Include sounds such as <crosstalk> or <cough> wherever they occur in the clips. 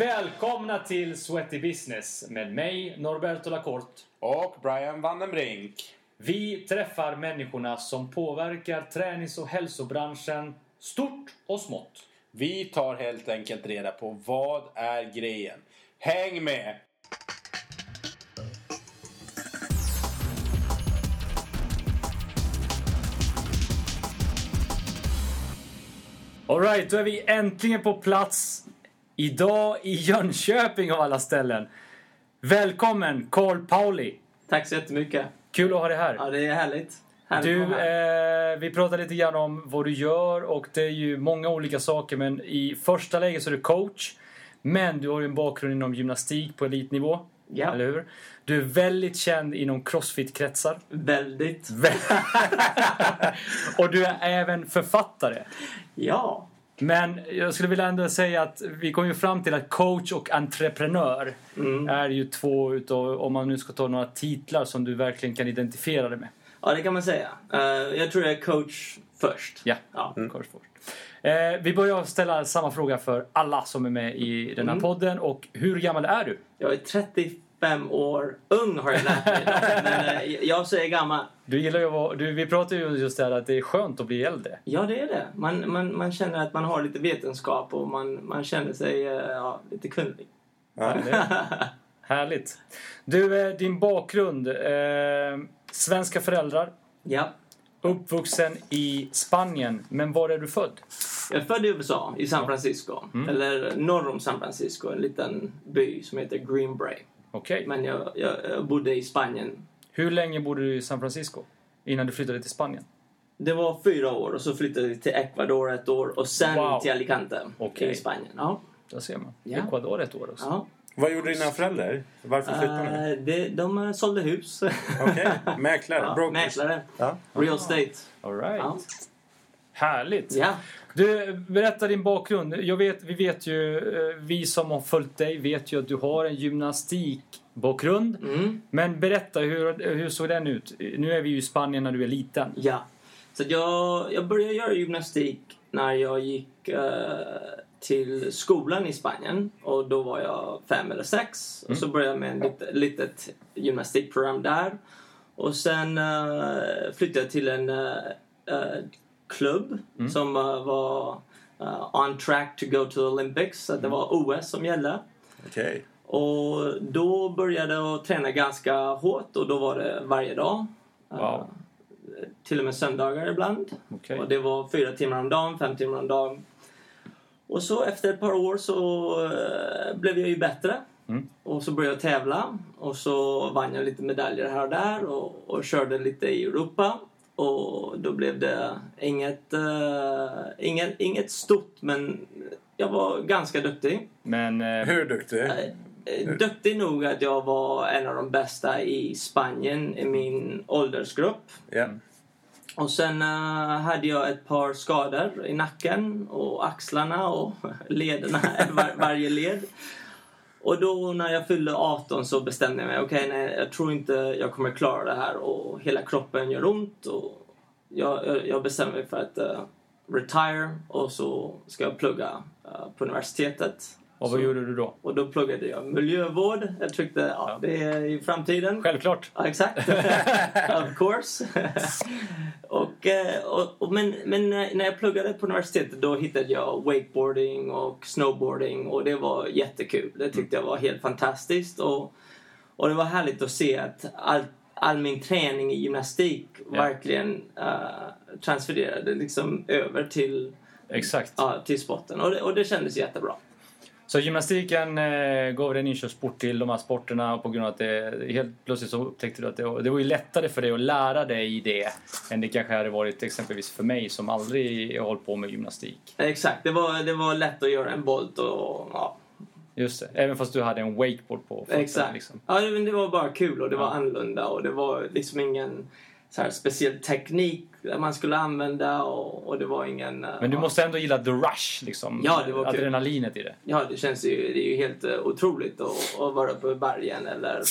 Välkomna till Sweaty Business med mig, Norberto Lacorte. Och Brian Vandenbrink. Vi träffar människorna som påverkar tränings och hälsobranschen stort och smått. Vi tar helt enkelt reda på vad är grejen. Häng med! Alright, då är vi äntligen på plats. Idag i Jönköping av alla ställen. Välkommen Carl Pauli. Tack så jättemycket. Kul att ha dig här. Ja, det är härligt. härligt Du, här. eh, vi pratade lite grann om vad du gör och det är ju många olika saker men i första läget så är du coach. Men du har ju en bakgrund inom gymnastik på elitnivå. Ja. Eller hur? Du är väldigt känd inom crossfit-kretsar. Väldigt. <laughs> och du är även författare. Ja. Men jag skulle vilja ändå säga att vi kom ju fram till att coach och entreprenör Mm. är ju två utav, om man nu ska ta några titlar som du verkligen kan identifiera dig med. ja, det kan man säga. Eh, jag tror jag är coach först. Ja, Ja. coach först. Eh, vi börjar ställa samma fråga för alla som är med i den här Mm. podden. Och hur gammal är du? Jag är 35 år ung har jag lärt mig. <laughs> Men eh, jag säger gammal. Du gillar ju att vara, du, vi pratade ju just där att det är skönt att bli äldre. Ja, det är det. Man, man, man känner att man har lite vetenskap och man, man känner sig eh, ja, lite kunnig. Ja. <laughs> Härligt. Du, eh, din bakgrund. Eh, svenska föräldrar. Ja. Uppvuxen i Spanien. Men var är du född? Jag är född i USA, i San Francisco. Mm. Eller norr om San Francisco, en liten by som heter Greenbrae. Okej. Men jag, jag, jag bodde i Spanien Hur länge bodde du i San Francisco? Innan du flyttade till Spanien? Det var fyra år och så flyttade vi till Ecuador ett år och sen Wow. till Alicante Okej. i Spanien. Ja. Där ser man. Ja. Ecuador ett år också. ja. Vad gjorde dina föräldrar? Varför flyttade ni? Eh, det, de eh, sålde hus. Okej, <laughs> mäklare. ja, brokers. mäklare. Ja. Real estate. All right. Ja. Härligt. ja. Du, berätta din bakgrund. Jag vet, vi vet ju, eh, vi som har följt dig vet ju att du har en gymnastikbakgrund. Mm. Men berätta, hur, hur såg den ut? Nu är vi ju i Spanien när du är liten. ja. Så jag, jag började göra gymnastik när jag gick eh, till skolan i Spanien. Och då var jag fem eller sex. Och så började jag med ett litet, litet gymnastikprogram där. Och sen eh, flyttade jag till en eh, klubb som eh, var eh, on track to go to the Olympics. Så det var OS som gällde. Okej. Och då började jag träna ganska hårt och då var det varje dag. Wow. Eh, till och med söndagar ibland. Okej. Och det var fyra timmar om dagen, fem timmar om dagen. Och så efter ett par år så blev jag ju bättre. Mm. Och så började jag tävla. Och så vann jag lite medaljer här och där och, och körde lite i Europa. Och då blev det inget, eh, inget, inget stort men jag var ganska duktig. Men eh, Hur duktig? Eh, Duktig nog att jag var en av de bästa i Spanien i min åldersgrupp. Ja. Och sen hade jag ett par skador i nacken och axlarna och <laughs> lederna, <laughs> var, varje led. Och då när jag fyllde 18 så bestämde jag mig, okej nej jag tror inte jag kommer klara det här och hela kroppen gör ont och jag, jag, jag bestämde mig för att uh, retire och så ska jag plugga uh, på universitetet och vad så, gjorde du då? och då pluggade jag miljövård. Jag tyckte, ja, det är i framtiden. Självklart. Ja, exakt. <laughs> of course. <laughs> och, eh, och, och, men, men när jag pluggade på universitetet då hittade jag wakeboarding och snowboarding och det var jättekul. Det tyckte jag var helt fantastiskt. Och, och det var härligt att se att all, all min träning i gymnastik Ja. verkligen uh, transfererade liksom över till, Exakt. ja, till sporten. Och det, och det kändes jättebra. Så gymnastiken eh, gav dig en inkörsport till de här sporterna och på grund av att det helt plötsligt så upptäckte du att det var, det var ju lättare för dig att lära dig det än det kanske hade varit exempelvis för mig som aldrig har hållit på med gymnastik. Exakt, det var, det var lätt att göra en volt och ja, Just det, även fast du hade en wakeboard på Exakt. Liksom. Ja, men det var bara kul och det var Ja. annorlunda och det var liksom ingen så här speciell teknik man skulle använda och, och det var ingen... eh, Men du måste ändå gilla the rush, liksom. Ja, det var kul. Adrenalinet i det. Ja, det känns ju, det är ju helt eh, otroligt att, att vara på bergen eller...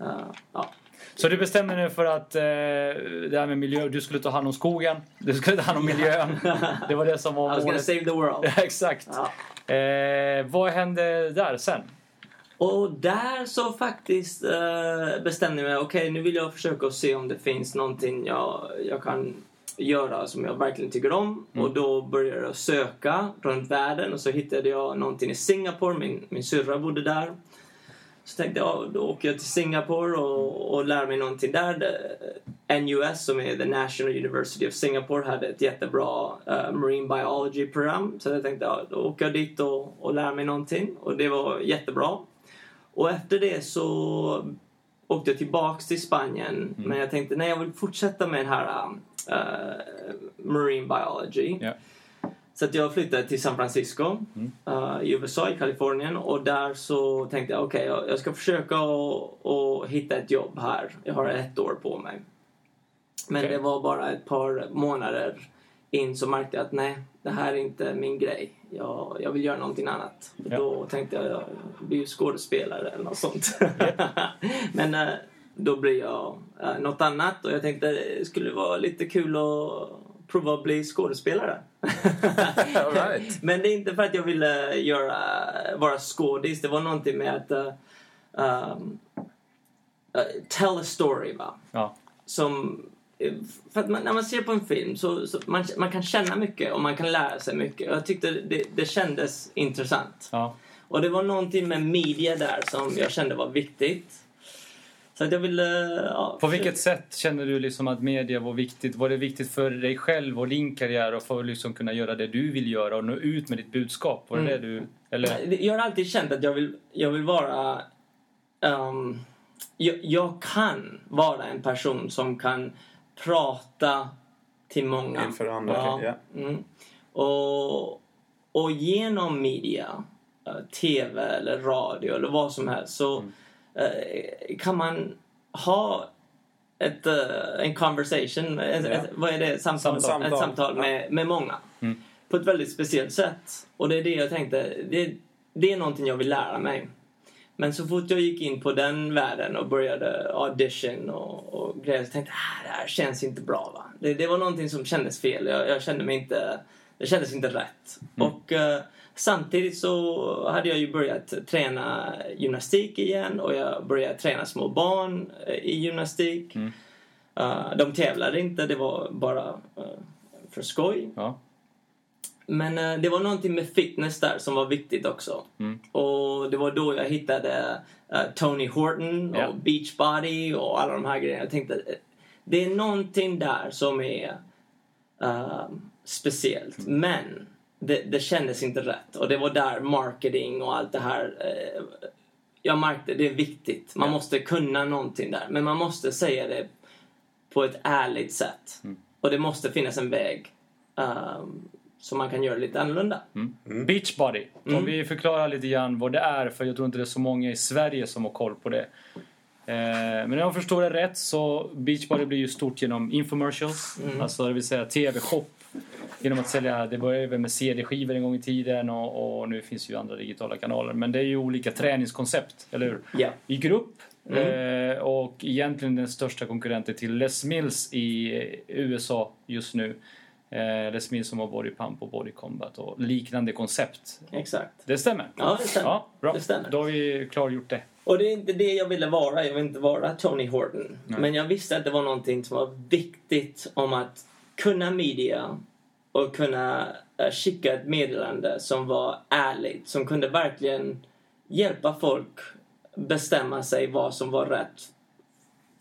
Mm. eh, ja. Så du bestämde dig för att eh, det här med miljö, du skulle ta hand om skogen, du skulle ta hand om miljön. <laughs> Det var det som I var was gonna målet. save the world. <laughs> Exakt. Ja. Eh, vad hände där sen? Och där så faktiskt eh, bestämde jag mig, okej nu vill jag försöka se om det finns någonting jag, jag kan göra som jag verkligen tycker om. Mm. Och då började jag söka runt världen och så hittade jag någonting i Singapore, min, min syrra bodde där. Så tänkte jag, då åker jag till Singapore och, och lär mig någonting där. Det- NUS, som är the National University of Singapore, hade ett jättebra eh, Marine Biology-program. Så jag tänkte, ja, då åker jag dit och, och lär mig någonting. Och det var jättebra. Och efter det så åkte jag tillbaks till Spanien. Men jag tänkte, nej jag vill fortsätta med den här eh, Marine Biology. Ja. Så att jag flyttade till San Francisco eh, i USA, i Kalifornien. Och där så tänkte jag, okej, jag, jag ska försöka att hitta ett jobb här. Jag har ett år på mig. Men Okej. det var bara ett par månader in så märkte jag att nej, det här är inte min grej. Jag, jag vill göra någonting annat. Ja. Då tänkte jag, jag blir skådespelare eller något sånt. <laughs> Men eh, då blir jag eh, något annat och jag tänkte det skulle vara lite kul att prova att bli skådespelare. <laughs> Right. <laughs> Men det är inte för att jag ville göra, vara skådis. Det var någonting med att uh, um, uh, tell a story. Va? Ja. Som, för att man, när man ser på en film så, så man, man kan känna mycket och man kan lära sig mycket. Jag tyckte det, det kändes intressant. Ja. Och det var någonting med media där som jag kände var viktigt. Så att jag ville... Ja, På vilket sätt känner du liksom att media var viktigt? Var det viktigt för dig själv och din karriär och för att liksom kunna göra det du vill göra och nå ut med ditt budskap? Var det det du... Eller? Jag har alltid känt att jag vill, jag vill vara... ehm, jag, jag kan vara en person som kan prata till många. Inför andra, ja. Mm. Och, och genom media, eh, tv eller radio eller vad som helst så Mm. eh, kan man ha ett, eh, en conversation, ett, Ja. ett, vad är det? Samtal, Samtal. Ett samtal med, med många. Mm. På ett väldigt speciellt sätt. Och det är det jag tänkte, det, det är någonting jag vill lära mig. Men så fort jag gick in på den världen och började audition och, och grejer så tänkte jag ah, det här känns inte bra. Va? Det, det var någonting som kändes fel. Jag, jag kände mig inte, det kändes inte rätt. Och eh, samtidigt så hade jag ju börjat träna gymnastik igen och jag började träna små barn eh, i gymnastik. Eh, de tävlade inte, det var bara eh, för skoj. Ja. Men eh, det var någonting med fitness där som var viktigt också. Mm. Och det var då jag hittade eh, Tony Horton och Ja. Beachbody och alla de här grejerna. Jag tänkte eh, det är någonting där som är eh, speciellt. Mm. Men det, det kändes inte rätt. Och det var där marketing och allt det här eh, jag märkte det är viktigt. Man Ja. måste kunna någonting där. Men man måste säga det på ett ärligt sätt. Mm. Och det måste finnas en väg um, så man kan göra lite annorlunda. Beachbody. Om Mm. vi förklarar lite grann vad det är, för jag tror inte det är så många i Sverige som har koll på det. Eh, men om jag förstår det rätt så Beachbody blir ju stort genom infomercials, Mm. alltså det vill säga tv-shop. Genom att sälja, det började väl med CD-skivor en gång i tiden och, och nu finns ju andra digitala kanaler. Men det är ju olika träningskoncept, eller hur? Ja. I grupp. Mm. Eh, och egentligen den största konkurrenten till Les Mills i eh, USA just nu. Eh, Les Mills som har Body Pump och Body Combat och liknande koncept. Exakt. Det stämmer? Ja, det stämmer. Ja, bra. Det stämmer. Då har vi klargjort det. Och det är inte det jag ville vara. Jag vill inte vara Tony Horton. Men jag visste att det var någonting som var viktigt om att kunna media och kunna eh, skicka ett meddelande som var ärligt. Som kunde verkligen hjälpa folk bestämma sig vad som var rätt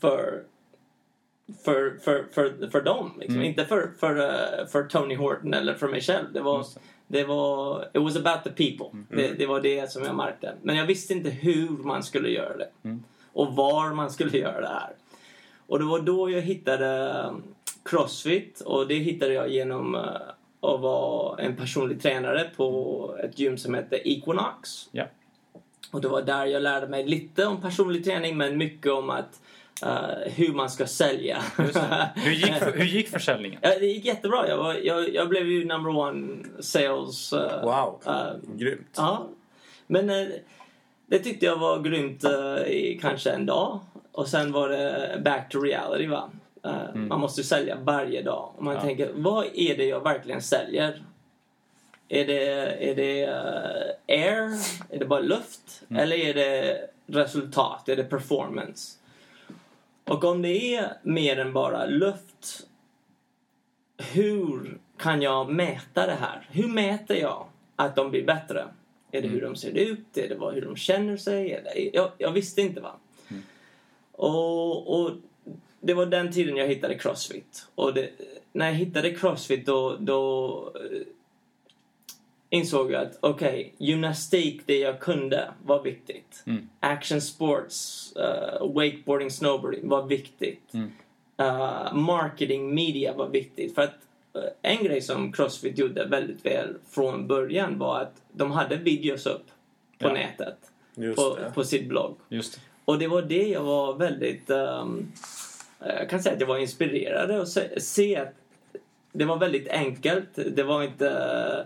för för, för, för, för dem. Liksom. Mm. Inte för, för, eh, för Tony Horton eller för mig själv. Det var, det var, it was about the people. Mm. Det, det var det som jag märkte. Men jag visste inte hur man skulle göra det. Mm. Och var man skulle <laughs> göra det här. Och det var då jag hittade um, Crossfit. Och det hittade jag genom uh, att vara en personlig tränare på ett gym som heter Equinox. Ja. Och det var där jag lärde mig lite om personlig träning men mycket om att uh, hur man ska sälja. Hur, gick, hur gick försäljningen? Ja, det gick jättebra. Jag, var, jag, jag blev ju number one sales. uh, Wow, uh, grymt. ja. Men uh, det tyckte jag var grymt uh, i kanske en dag. Och sen var det back to reality va. Uh, Man måste ju sälja varje dag. Och man Ja. tänker, vad är det jag verkligen säljer? Är det, är det air? Är det bara luft? Eller är det resultat? Är det performance? Och om det är mer än bara luft, hur kan jag mäta det här? Hur mäter jag att de blir bättre? Är det hur de ser ut? Är det hur de känner sig? Det, jag, jag visste inte. va. Och, och det var den tiden jag hittade Crossfit. Och det, när jag hittade Crossfit då, då eh, insåg jag att okej, gymnastik, det jag kunde, var viktigt. Mm. Action sports, eh, wakeboarding, snowboarding var viktigt. Eh, marketing, media var viktigt. För att eh, en grej som Crossfit gjorde väldigt väl från början var att de hade videos upp på Ja. nätet. På, på sitt blogg. Just det. Och det var det jag var väldigt... ehm, jag kan säga att jag var inspirerad att se, se att det var väldigt enkelt. Det var inte uh,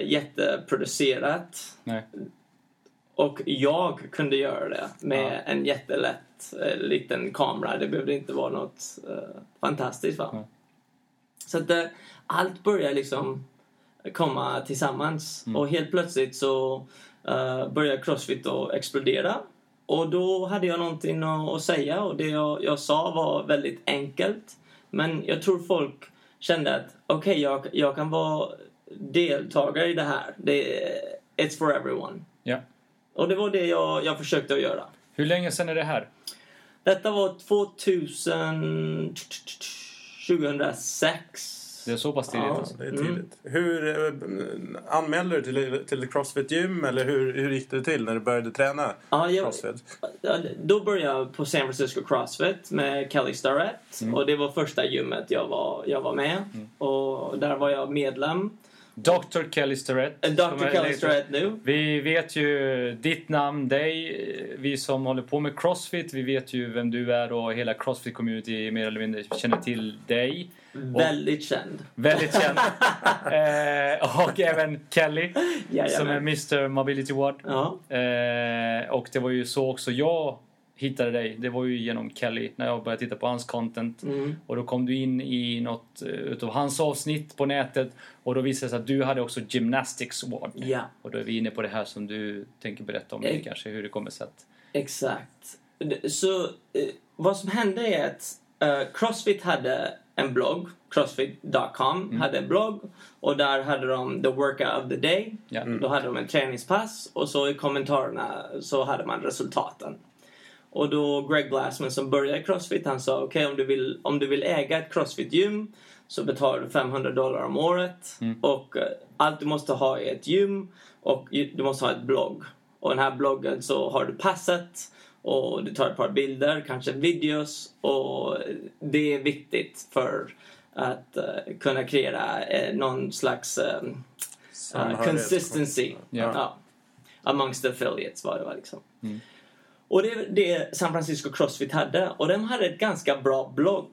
jätteproducerat. Nej. Och jag kunde göra det med Ja. en jättelätt eh, liten kamera. Det behövde inte vara något eh, fantastiskt. Va? Så att eh, allt började liksom komma tillsammans. Mm. Och helt plötsligt så uh, började Crossfit att explodera. Och då hade jag någonting att, säga och det jag, jag sa var väldigt enkelt. Men jag tror folk kände att okej, jag, jag kan vara deltagare i det här. Det, it's for everyone. Ja. Och det var det jag, jag försökte att göra. Hur länge sedan är det här? Detta var 2000... 2006. Det är så pass tidigt Ja. alltså. Det är Mm. tidigt. Hur eh, anmälde du till, till Crossfit Gym eller hur, hur gick det till när du började träna Ja, jag, Crossfit? Ja, Då började jag på San Francisco Crossfit med Kelly Starrett. Och det var första gymmet jag var, jag var med. Och där var jag medlem. Dr. Kelly Starrett. Dr. Kelly Starrett nu. Vi vet ju ditt namn, dig, vi som håller på med Crossfit, vi vet ju vem du är och hela Crossfit-community mer eller mindre känner till dig. Väldigt känd. Väldigt känd. <laughs> eh, och även Kelly, som är Jajamän. Mr Mobility Ward. Ja. Eh, och det var ju så också jag hittade dig. Det var ju genom Kelly när jag började titta på hans content. Mm. Och då kom du in i något eh, utav hans avsnitt på nätet och då visade det sig att du hade också Gymnastics Ward. Ja, Och då är vi inne på det här som du tänker berätta om, det kanske hur det kommer sig att... exakt. Så eh, vad som hände är att eh, Crossfit hade en blogg. Crossfit.com hade en blogg. Och där hade de the workout of the day. Ja. Då hade de en träningspass och så i kommentarerna så hade man resultaten. Och då Greg Glassman som började Crossfit han sa okej om, du vill, om du vill äga ett Crossfit-gym så betalar du 500 dollar om året och eh, allt du måste ha är ett gym och du måste ha ett blogg. Och den här bloggen så har du passet och du tar ett par bilder, kanske videos och det är viktigt för att eh, kunna kreera eh, någon slags eh, uh, consistency Ja. ja. amongst the affiliates var det var liksom. Och det är det San Francisco Crossfit hade. Och de hade ett ganska bra blogg.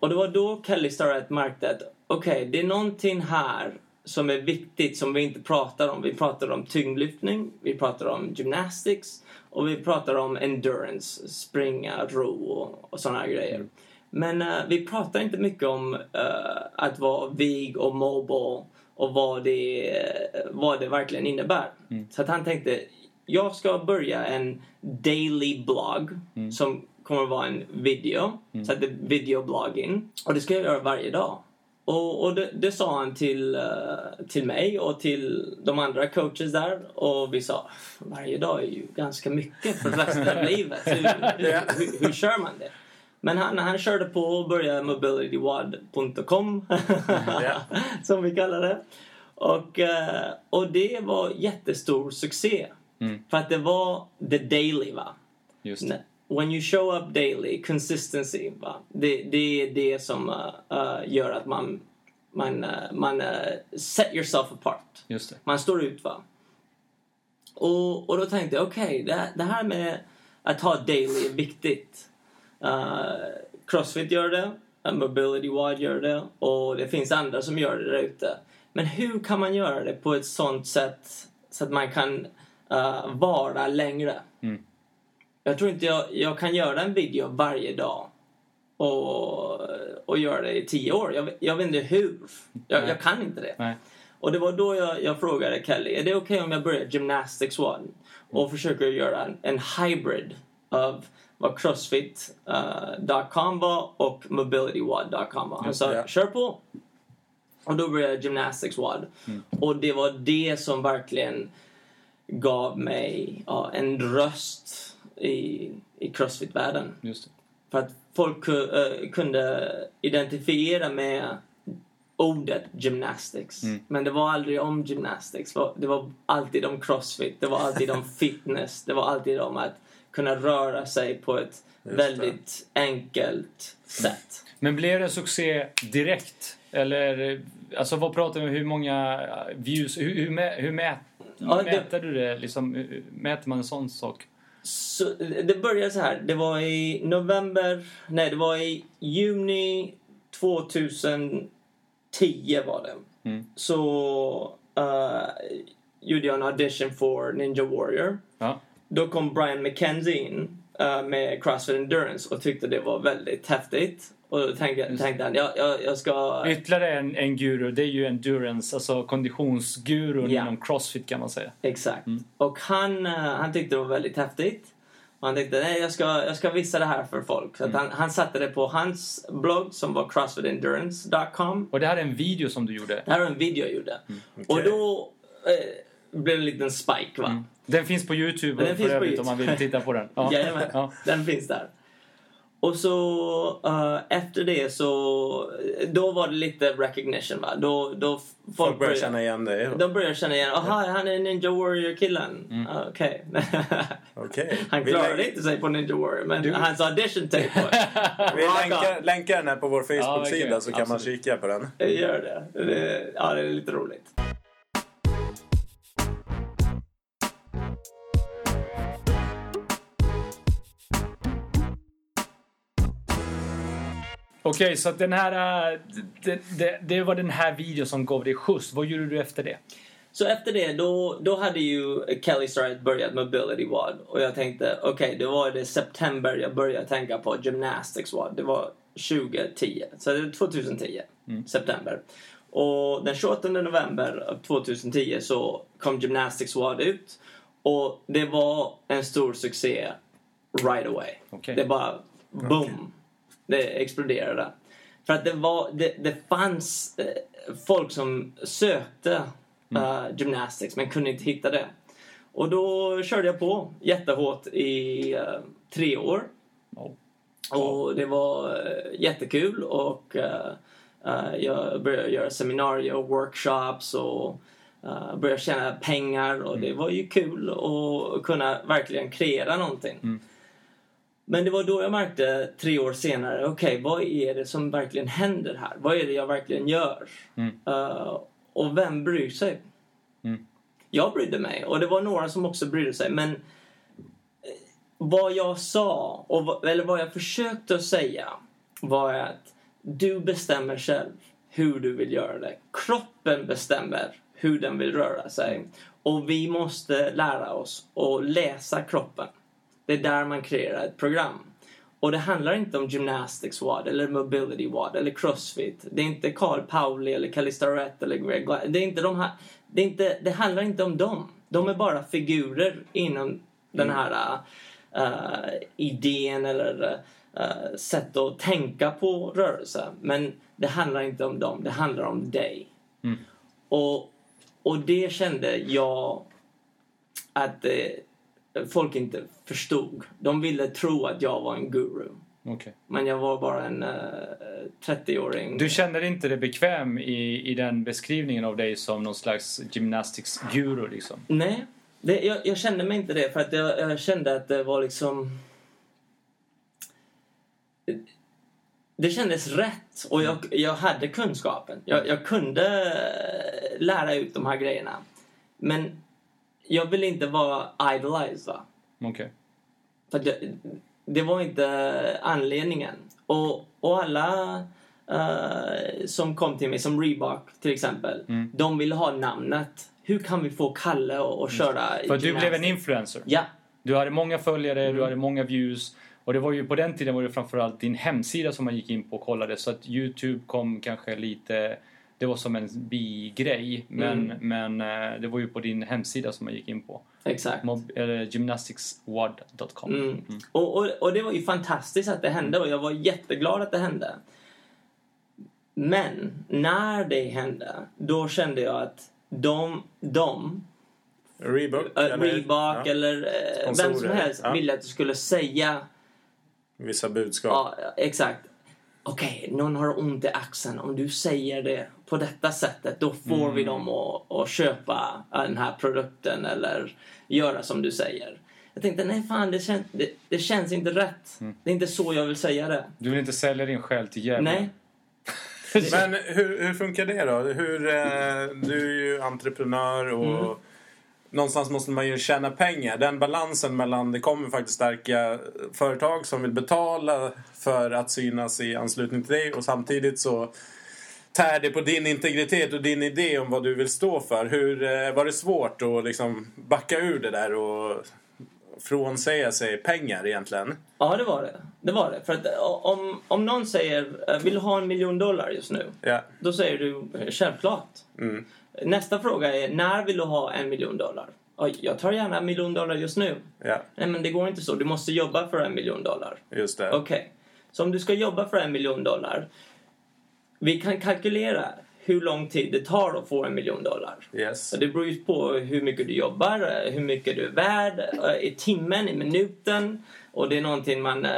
Och det var då Kelly Starrett märkte att okej, det är någonting här som är viktigt som vi inte pratar om. Vi pratar om tyngdlyftning, vi pratar om gymnastics och vi pratar om endurance, springa, ro och, och sådana grejer. Men eh, vi pratar inte mycket om eh, att vara vig och mobile och vad det, vad det verkligen innebär. Så att han tänkte, jag ska börja en daily blogg som kommer att vara en video. Så att det är videoblogging. Och det ska jag göra varje dag. Och, och det, det sa han till, eh, till mig och till de andra coaches där. Och vi sa, varje dag är ju ganska mycket för resten av livet. Hur, <laughs> hur, hur, kör man det? Men han, han körde på och började mobilitywad.com <laughs> som vi kallar det. Och, eh, och det var jättestor succé. För att det var the daily va. Just det. When you show up daily, consistency va. Det, det är det som eh, eh, gör att man, man, eh, man set yourself apart. Just det. Man står ut va. Och, och då tänkte jag, okej, det, det här med att ha daily är viktigt. Uh, Crossfit gör det, uh, Mobility Wide gör det och det finns andra som gör det där ute. Men hur kan man göra det på ett sånt sätt så att man kan uh, vara längre? Mm. Jag tror inte jag, jag kan göra en video varje dag och, och göra det i tio år. Jag, jag vet inte hur. Jag, jag kan inte det. Nej. Och det var då jag, jag frågade Kelly, är det okej om jag börjar Gymnastics One? Och försöker göra en, en hybrid av vad Crossfit.com var och MobilityWad.com var. Han sa, kör på! Och då började Gymnastics WAD. Och det var det som verkligen gav mig ja, en röst i, i Crossfit-världen. Just det. För att folk eh, kunde identifiera med ordet gymnastics. Men det var aldrig om gymnastics. Det var- Det alltid om crossfit. Det var alltid om <laughs> fitness. Det var alltid om att kunna röra sig på ett det. väldigt enkelt sätt. Men blev det succé direkt? Eller, alltså vad pratar vi om? Hur många views? Hur, hur, hur mät, Ja, mäter du det? Liksom, hur mäter man en sån sak? Så det började så här. Det var i november... Nej, det var i juni 2010 var det. Mm. Så eh, gjorde jag en audition för Ninja Warrior. Ja. Då kom Brian McKenzie in eh, med Crossfit Endurance och tyckte det var väldigt häftigt. Och tänkte, tänkte han, jag, jag, jag ska... Ytterligare en, en guru, det är ju endurance, alltså konditionsgurun Ja. inom crossfit kan man säga. Exakt. Och han, eh, han tyckte det var väldigt häftigt. Och han tänkte, nej jag ska, jag ska visa det här för folk. Så att han, han satte det på hans blogg som var crossfitendurance.com. Och det här är en video som du gjorde. Det här var en video jag gjorde. Och då eh, blev det en liten spike va. Den finns på Youtube den för finns på övrigt om man vill YouTube. titta på den. <laughs> Ja. Jajamän, Ja. den finns där. Och så eh, efter det så, då var det lite recognition va. Då, då folk, Folk börjar började- känna igen dig. De börjar känna igen, aha han är Ninja Warrior-killen. Ah, Okej. <laughs> Okej. han Vi klarade länk- inte sig på Ninja Warrior, men Du- hans audition tape. <laughs> Vi länkar, länkar den här på vår Facebook-sida verkligen. så kan man Absolut. kika på den. Gör det. det. Ja, det är lite roligt. Okej, så att den här... äh, Det, det, det var den här videon som gav dig skjuts. Vad gjorde du efter det? Så efter det, då, då hade ju Kelly Starrett börjat Mobility WAD. Och jag tänkte, okej, det var det september jag började tänka på Gymnastics WAD. Det var 2010. Så det är 2010, september. Och den 28 november av 2010 så kom Gymnastics WAD ut. Och det var en stor succé right away. Okej. Det bara boom. Det exploderade. För att det var, det, det fanns eh, folk som sökte eh, gymnastics men kunde inte hitta det. Och då körde jag på jättehårt i eh, tre år. Oh. Och det var eh, jättekul och jag började göra seminarier och workshops och uh, började tjäna pengar och det var ju kul att kunna verkligen kreera någonting. Men det var då jag märkte tre år senare, okej vad är det som verkligen händer här? Vad är det jag verkligen gör? Mm. Eh, och vem bryr sig? Mm. Jag brydde mig och det var några som också brydde sig men eh, vad jag sa, och eller vad jag försökte att säga var att du bestämmer själv hur du vill göra det. Kroppen bestämmer hur den vill röra sig. Och vi måste lära oss att läsa kroppen. Det är där man kreerar ett program. Och det handlar inte om gymnastics WAD eller mobility WAD eller crossfit. Det är inte Carl Pauli eller Calista Rett eller Greg Gla- Det är inte de här. Det, är inte, det handlar inte om dem. De är bara figurer inom den här uh, idén eller uh, sätt att tänka på rörelse. Men det handlar inte om dem. Det handlar om dig. Mm. Och, och det kände jag att eh, folk inte förstod. De ville tro att jag var en guru. Okej. Men jag var bara en eh, 30-åring. Du känner inte dig bekväm i, i den beskrivningen av dig som någon slags gymnastics-guru liksom? Nej, det, jag, jag kände mig inte det för att jag, jag kände att det var liksom... Det kändes rätt och jag, jag hade kunskapen. Jag, jag kunde eh, lära ut de här grejerna. Men jag ville inte vara idolized va. Okej. För det, det var inte anledningen. Och, och alla eh, som kom till mig, som Reebok till exempel, Mm. de ville ha namnet. Hur kan vi få Kalle att köra För att du blev en influencer. Ja, Du hade många följare, Mm. du hade många views. Och det var ju på den tiden var det framförallt din hemsida som man gick in på och kollade. Så att Youtube kom kanske lite det var som en bigrej. Men, men eh, det var ju på din hemsida som man gick in på. Exakt. Mob, eller gymnasticswad.com. Mm. Och, och, och det var ju fantastiskt att det hände och jag var jätteglad att det hände. Men när det hände, då kände jag att de, de Reebok? äh, eller- Reebok ja, eller äh, vem som helst ja. ville att du skulle säga Vissa budskap. Ja, exakt. Okej, någon har ont i axeln. Om du säger det på detta sättet, då får vi dem att, att köpa den här produkten eller göra som du säger. Jag tänkte, nej fan, det, kän, det, det känns inte rätt. Det är inte så jag vill säga det. Du vill inte sälja din själ till djävulen? Nej. <laughs> Men hur, hur funkar det då? Hur, eh, du är ju entreprenör och Mm. någonstans måste man ju tjäna pengar. Den balansen mellan, det kommer faktiskt starka företag som vill betala för att synas i anslutning till dig och samtidigt så tär det på din integritet och din idé om vad du vill stå för. Hur, eh, var det svårt att liksom backa ur det där och frånsäga sig pengar egentligen? Ja, det var det. Det var det. För att eh, om, om någon säger, eh, vill du ha en miljon dollar just nu? Ja. Då säger du, självklart. Mm. Nästa fråga är, när vill du ha en miljon dollar? Jag tar gärna en miljon dollar just nu. Ja, Nej, men det går inte så. Du måste jobba för en miljon dollar. just det. Okej. Så om du ska jobba för en miljon dollar. Vi kan kalkylera hur lång tid det tar att få en miljon dollar. Yes. Så det beror ju på hur mycket du jobbar, hur mycket du är värd eh, i timmen, i minuten. Och det är någonting man, eh,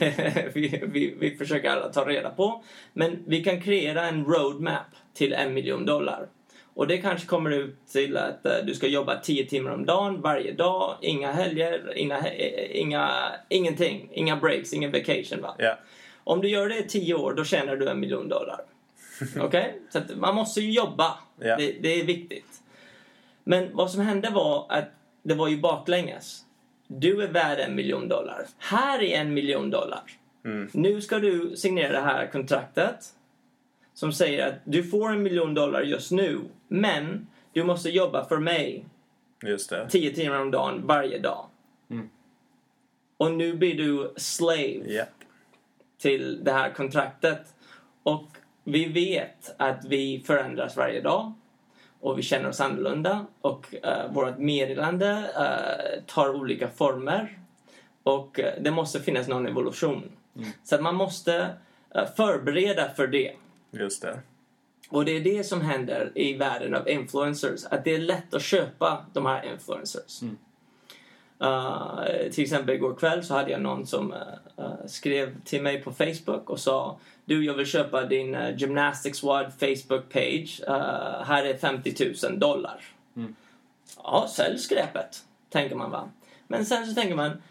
<laughs> vi, vi, vi försöker alla ta reda på. Men vi kan kreera en roadmap till en miljon dollar. Och det kanske kommer ut till att eh, du ska jobba 10 timmar om dagen, varje dag, inga helger, inga, inga, ingenting, inga breaks, ingen vacation. Va? Ja. Om du gör det i 10 år, då tjänar du en miljon dollar. <laughs> Okej? Så att man måste ju jobba. Ja. Det, det är viktigt. Men vad som hände var att det var ju baklänges. Du är värd en miljon dollar. Här är en miljon dollar. Mm. Nu ska du signera det här kontraktet som säger att du får en miljon dollar just nu, men du måste jobba för mig Just det. 10 timmar om dagen varje dag. Mm. Och nu blir du slave Ja. Till det här kontraktet. Och vi vet att vi förändras varje dag. Och vi känner oss annorlunda. Och uh, vårt meddelande eh, tar olika former. Och eh, det måste finnas någon evolution. Så att man måste förbereda för det. Just det. Och det är det som händer i världen av influencers. Att det är lätt att köpa de här influencers. Uh, till exempel igår kväll så hade jag någon som uh, uh, skrev till mig på Facebook och sa Du, jag vill köpa din uh, Gymnastics Wad Facebook page. Här är 50 000 dollar. Ja, sälj skräpet, tänker man va. Men sen så tänker man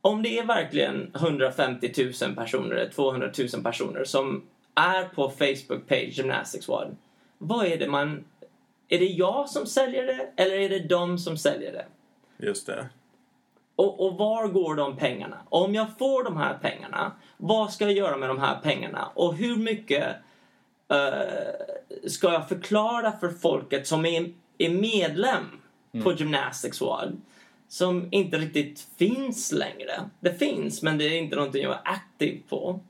om det är verkligen 150 000 personer, eller 200 000 personer som är på Facebook page Gymnastics Wad. Vad är det man... Är det jag som säljer det eller är det de som säljer det? Just det. Och, och var går de pengarna? Om jag får de här pengarna, vad ska jag göra med de här pengarna? Och hur mycket eh, ska jag förklara för folket som är, är medlem på Gymnastics Wad? Som inte riktigt finns längre. Det finns, men det är inte någonting jag är aktiv på.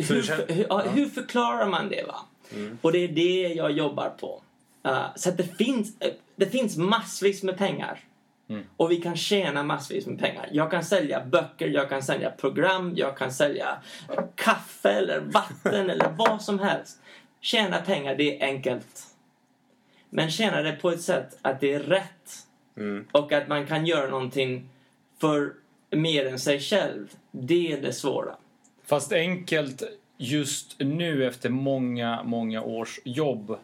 Så Hur, det kän- hur, ja, hur förklarar man det? va? Och det är det jag jobbar på. Eh, så att det finns, eh, det finns massvis med pengar. Och vi kan tjäna massvis med pengar. Jag kan sälja böcker, jag kan sälja program, jag kan sälja kaffe eller vatten eller vad som helst. Tjäna pengar, det är enkelt. Men tjäna det på ett sätt att det är rätt. Mm. Och att man kan göra någonting för mer än sig själv. Det är det svåra. Fast enkelt just nu efter många, många års jobb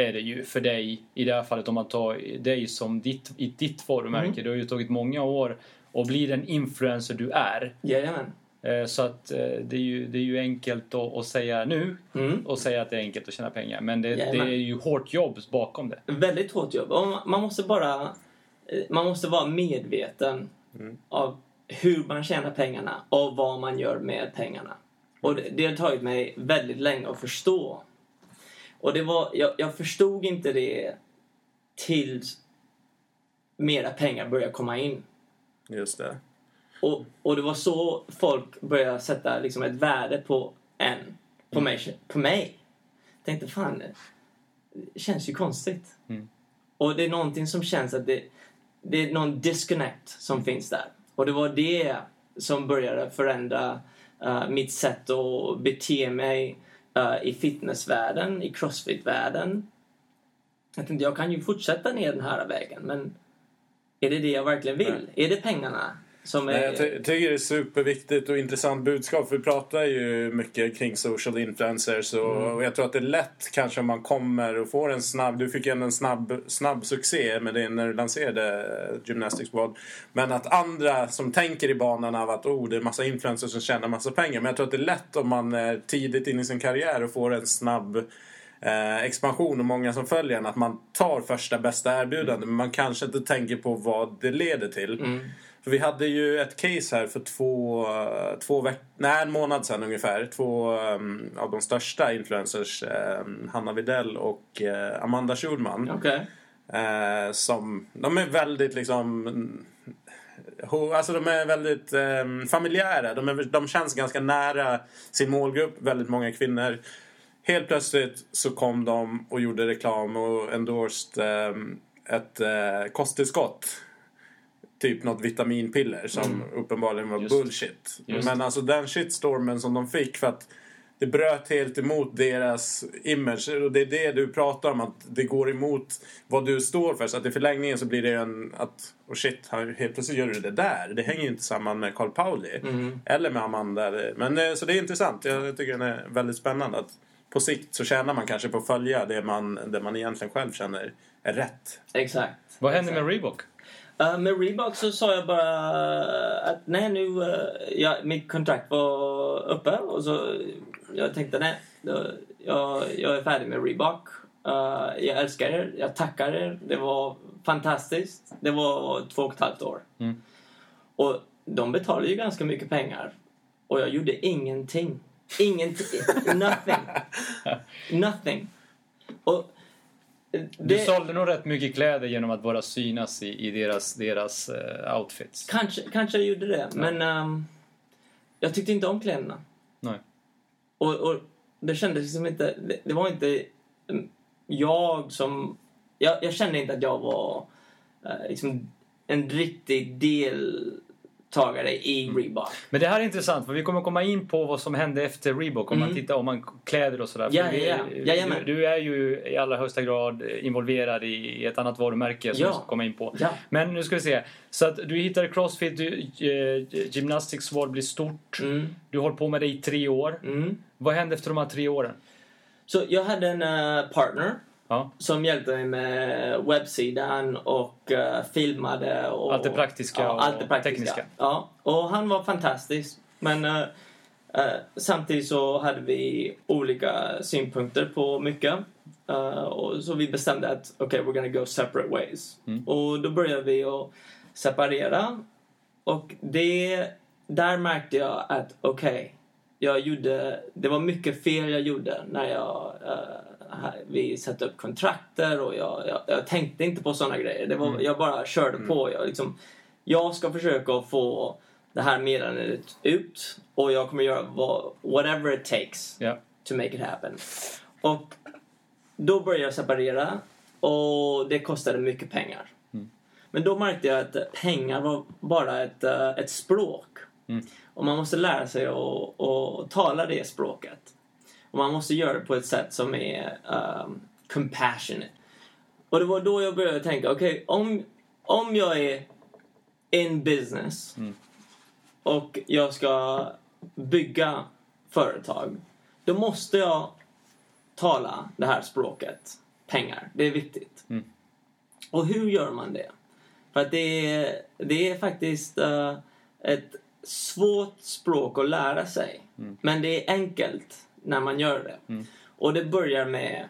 är det ju för dig i det här fallet om man tar dig som ditt, i ditt varumärke. Det har ju tagit många år att bli den influencer du är. Jajamän. Eh, Så att eh, det är ju, det är ju enkelt att, att säga nu Mm. och säga att det är enkelt att tjäna pengar. Men det, det är ju hårt jobb bakom det. Väldigt hårt jobb. Och man- måste bara... eh, Man måste vara medveten av hur man tjänar pengarna och vad man gör med pengarna. Och det, det har tagit mig väldigt länge att förstå. Och det var... Jag, jag förstod inte det tills mera pengar började komma in. Just det. Och, och det var så folk började sätta liksom ett värde på en. På mig. På mig. tänkte fan, det känns ju konstigt. Mm. Och det är någonting som känns att det, det är någon disconnect som finns där. Och det var det som började förändra eh, mitt sätt att bete mig i fitnessvärlden, i crossfit-världen. Jag tänkte, jag kan ju fortsätta ner den här vägen, men är det det jag verkligen vill? Är det pengarna som är... Nej, jag ty- tycker det är superviktigt och intressant budskap. Vi pratar ju mycket kring social influencers och, Mm. och jag tror att det är lätt kanske om man kommer och får en snabb... Du fick ju en snabb, snabb succé med det när du lanserade Gymnastics World. Men att andra som tänker i banan av att oh, det är massa influencers som tjänar massa pengar. Men jag tror att det är lätt om man är tidigt in i sin karriär och får en snabb eh, expansion och många som följer en. Att man tar första bästa erbjudande men man kanske inte tänker på vad det leder till. Mm. För vi hade ju ett case här för två, två veckor, nej en månad sedan ungefär. Två um, av de största influencers, um, Hanna Videll och uh, Amanda Schulman. Okej. Eh, som, de är väldigt liksom... ho- Alltså de är väldigt um, familjära. De, är, de känns ganska nära sin målgrupp. Väldigt många kvinnor. Helt plötsligt så kom de och gjorde reklam och endorsed um, ett uh, kosttillskott. Typ något vitaminpiller som uppenbarligen var Mm. Just. bullshit. Just. Men alltså den shitstormen som de fick för att det bröt helt emot deras image. Och det är det du pratar om, att det går emot vad du står för. Så att i förlängningen så blir det en att, oh shit, helt plötsligt gör du det där. Det hänger ju inte samman med Carl Pauli. Mm. Eller med Amanda. Men eh, så det är intressant. Jag tycker den är väldigt spännande. Att på sikt så tjänar man kanske på att följa det man, det man egentligen själv känner är rätt. Exakt. Vad hände med Reebok? Uh, med Reebok så sa jag bara att nej nu, uh, ja, mitt kontrakt var uppe och så jag tänkte nej, då, jag, jag är färdig med Reebok. Uh, jag älskar er, jag tackar er, det var fantastiskt. Det var två och ett halvt år. Mm. Och de betalade ju ganska mycket pengar. Och jag gjorde ingenting. Ingenting. Nothing. <laughs> Nothing. Och Du det- sålde nog rätt mycket kläder genom att bara synas i, i deras, deras eh, outfits. Kanske, kanske jag gjorde det, men ehm, jag tyckte inte om kläderna. Nej. Och, och det kändes liksom inte... Det, det var inte mm, jag som... Jag, jag kände inte att jag var eh, liksom en riktig deltagare i Reebok. Men det här är intressant för vi kommer komma in på vad som hände efter Reebok om man tittar om man kläder och sådär. Mm. Ja, ja. Jajamän. du, du är ju i allra högsta grad involverad i ett annat varumärke som Ja. vi ska komma in på. Ja. Men nu ska vi se. Så att du hittade Crossfit, du, eh, Gymnastics World blir stort. Mm, Du har på med det i tre år. mm. Vad hände efter de här tre åren? Så jag hade en eh, partner Ja. som hjälpte mig med webbsidan och eh, filmade. Och, Allt det praktiska ja, och allt det praktiska. tekniska. Ja, och han var fantastisk. Men eh, eh, samtidigt så hade vi olika synpunkter på mycket. Och så vi bestämde att okej, we're gonna go separate ways. Mm. Och då började vi att separera. Och det, där märkte jag att okej, jag gjorde, det var mycket fel jag gjorde när jag, vi satte upp kontrakter och jag, jag, jag tänkte inte på sådana grejer. Det var, Jag bara körde på. Jag, liksom, jag ska försöka få det här meddelandet ut och jag kommer göra vad, whatever it takes Ja. to make it happen. Och då började jag separera och det kostade mycket pengar. Men då märkte jag att pengar var bara ett, eh, ett språk. Och man måste lära sig att, att tala det språket. Och man måste göra det på ett sätt som är um, compassionate. Och det var då jag började tänka, okej, om, om jag är in business och jag ska bygga företag, då måste jag tala det här språket. Pengar, det är viktigt. Och hur gör man det? För att det är, det är faktiskt eh, ett svårt språk att lära sig. Men det är enkelt när man gör det. Och det börjar med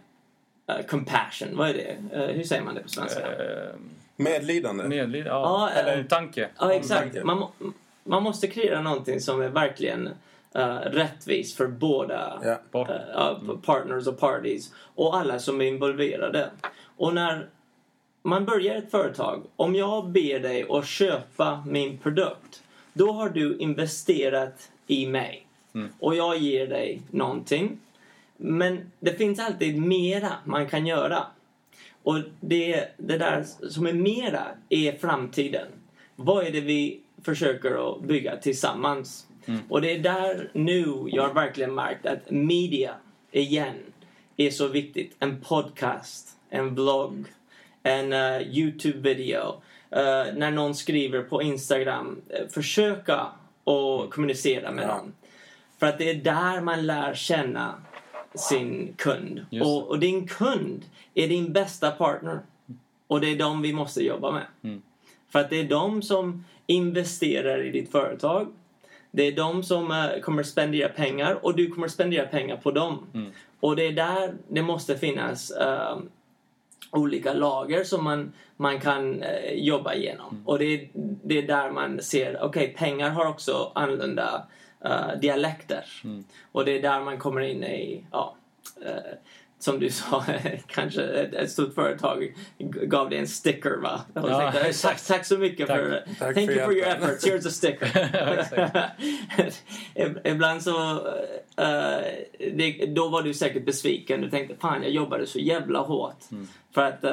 eh, compassion. Vad är det? Eh, hur säger man det på svenska? Eh, Medlidande. medlid, ja. Ja, Eller omtanke. Ja, exakt. Omtanke. Man, man måste kreera någonting som är verkligen uh, rättvist för båda. Part- eh, ja, partners och parties och alla som är involverade. Och när man börjar ett företag, om jag ber dig att köpa min produkt, då har du investerat i mig. Och jag ger dig någonting. Men det finns alltid mera man kan göra. Och det, det där som är mera är framtiden. Vad är det vi försöker att bygga tillsammans? Och det är där nu jag verkligen märkt att media, igen, är så viktigt. En podcast, en blogg, en uh, Youtube-video. Uh, när någon skriver på Instagram, uh, försöka att kommunicera med Ja. dem. För att det är där man lär känna sin kund. Och, och din kund är din bästa partner. Och det är dem vi måste jobba med. Mm. För att det är de som investerar i ditt företag. Det är de som eh, kommer spendera pengar och du kommer spendera pengar på dem. Mm. Och det är där det måste finnas eh, olika lager som man, man kan eh, jobba igenom. Mm. Och det är, det är där man ser, okej pengar har också annorlunda eh, dialekter. Mm. Och det är där man kommer in i, ja, eh, som du <laughs> sa, kanske ett, ett stort företag gav dig en sticker va? Ja, tack, tack så mycket Tack. för, Tack thank för you for your efforts, here's a sticker. <laughs> Ibland så, eh, det, då var du säkert besviken. Du tänkte, fan jag jobbade så jävla hårt Mm. För att eh,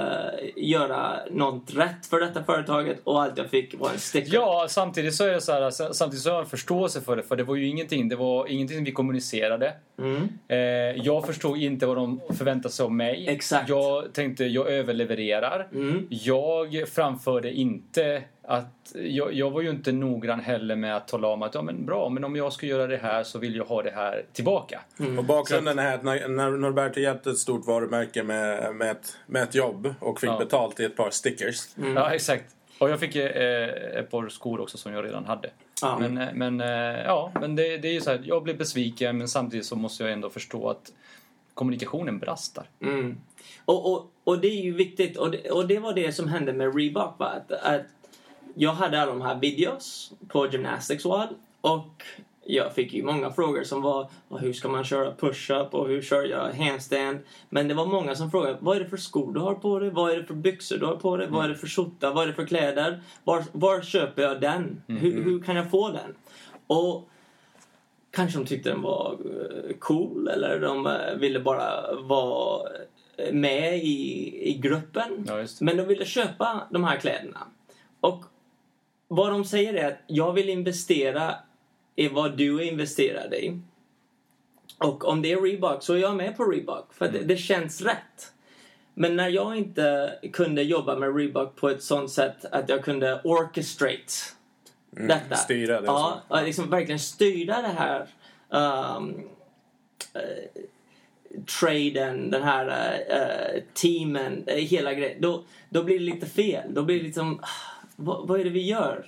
göra något rätt för detta företaget och allt jag fick var en sticker. Ja, samtidigt så är det så här, samtidigt så har jag en förståelse för det. För det var ju ingenting, det var ingenting vi kommunicerade. Mm. Eh, jag förstod inte vad de förväntade sig av mig. Exakt. Jag tänkte, jag överlevererar. Mm. Jag framförde inte att... Jag, jag var ju inte noggrann heller med att tala om att ja, men bra, men om jag ska göra det här så vill jag ha det här tillbaka. Mm. Och bakgrunden är att när, när Norberto hjälpte ett stort varumärke med, med, ett, med ett jobb och fick Ja. betalt i ett par stickers. Ja, exakt. Och jag fick eh, ett par skor också som jag redan hade. Ja. Men, eh, men, eh, ja, men det, det är ju så här, jag blev besviken men samtidigt så måste jag ändå förstå att kommunikationen brastar. Mm. Och, och, och det är ju viktigt. Och det, och det var det som hände med Reebok. Va? Att, att jag hade alla de här videos på Gymnastics Wad. Och jag fick ju många frågor som var "Ja, hur ska man köra push-up och hur kör jag handstand. Men det var många som frågade vad är det för skor du har på dig? Vad är det för byxor du har på dig? Vad är det för skjorta? Vad är det för kläder? Var, var köper jag den? Hur, hur kan jag få den? Och kanske de tyckte den var eh, cool eller de eh, ville bara vara eh, med i, i gruppen. Ja. Men de ville köpa de här kläderna. Och vad de säger är att jag vill investera i vad du är investerad i. Och om det är Reebok så är jag med på Reebok för att det, det känns rätt. Men när jag inte kunde jobba med Reebok på ett sånt sätt att jag kunde orchestrate detta. styra det Ja, så. ja, liksom verkligen styra det här um, eh, traden, den här eh, teamen, eh, hela grejen. Då, då blir det lite fel. Då blir det liksom, ah, vad, vad är det vi gör?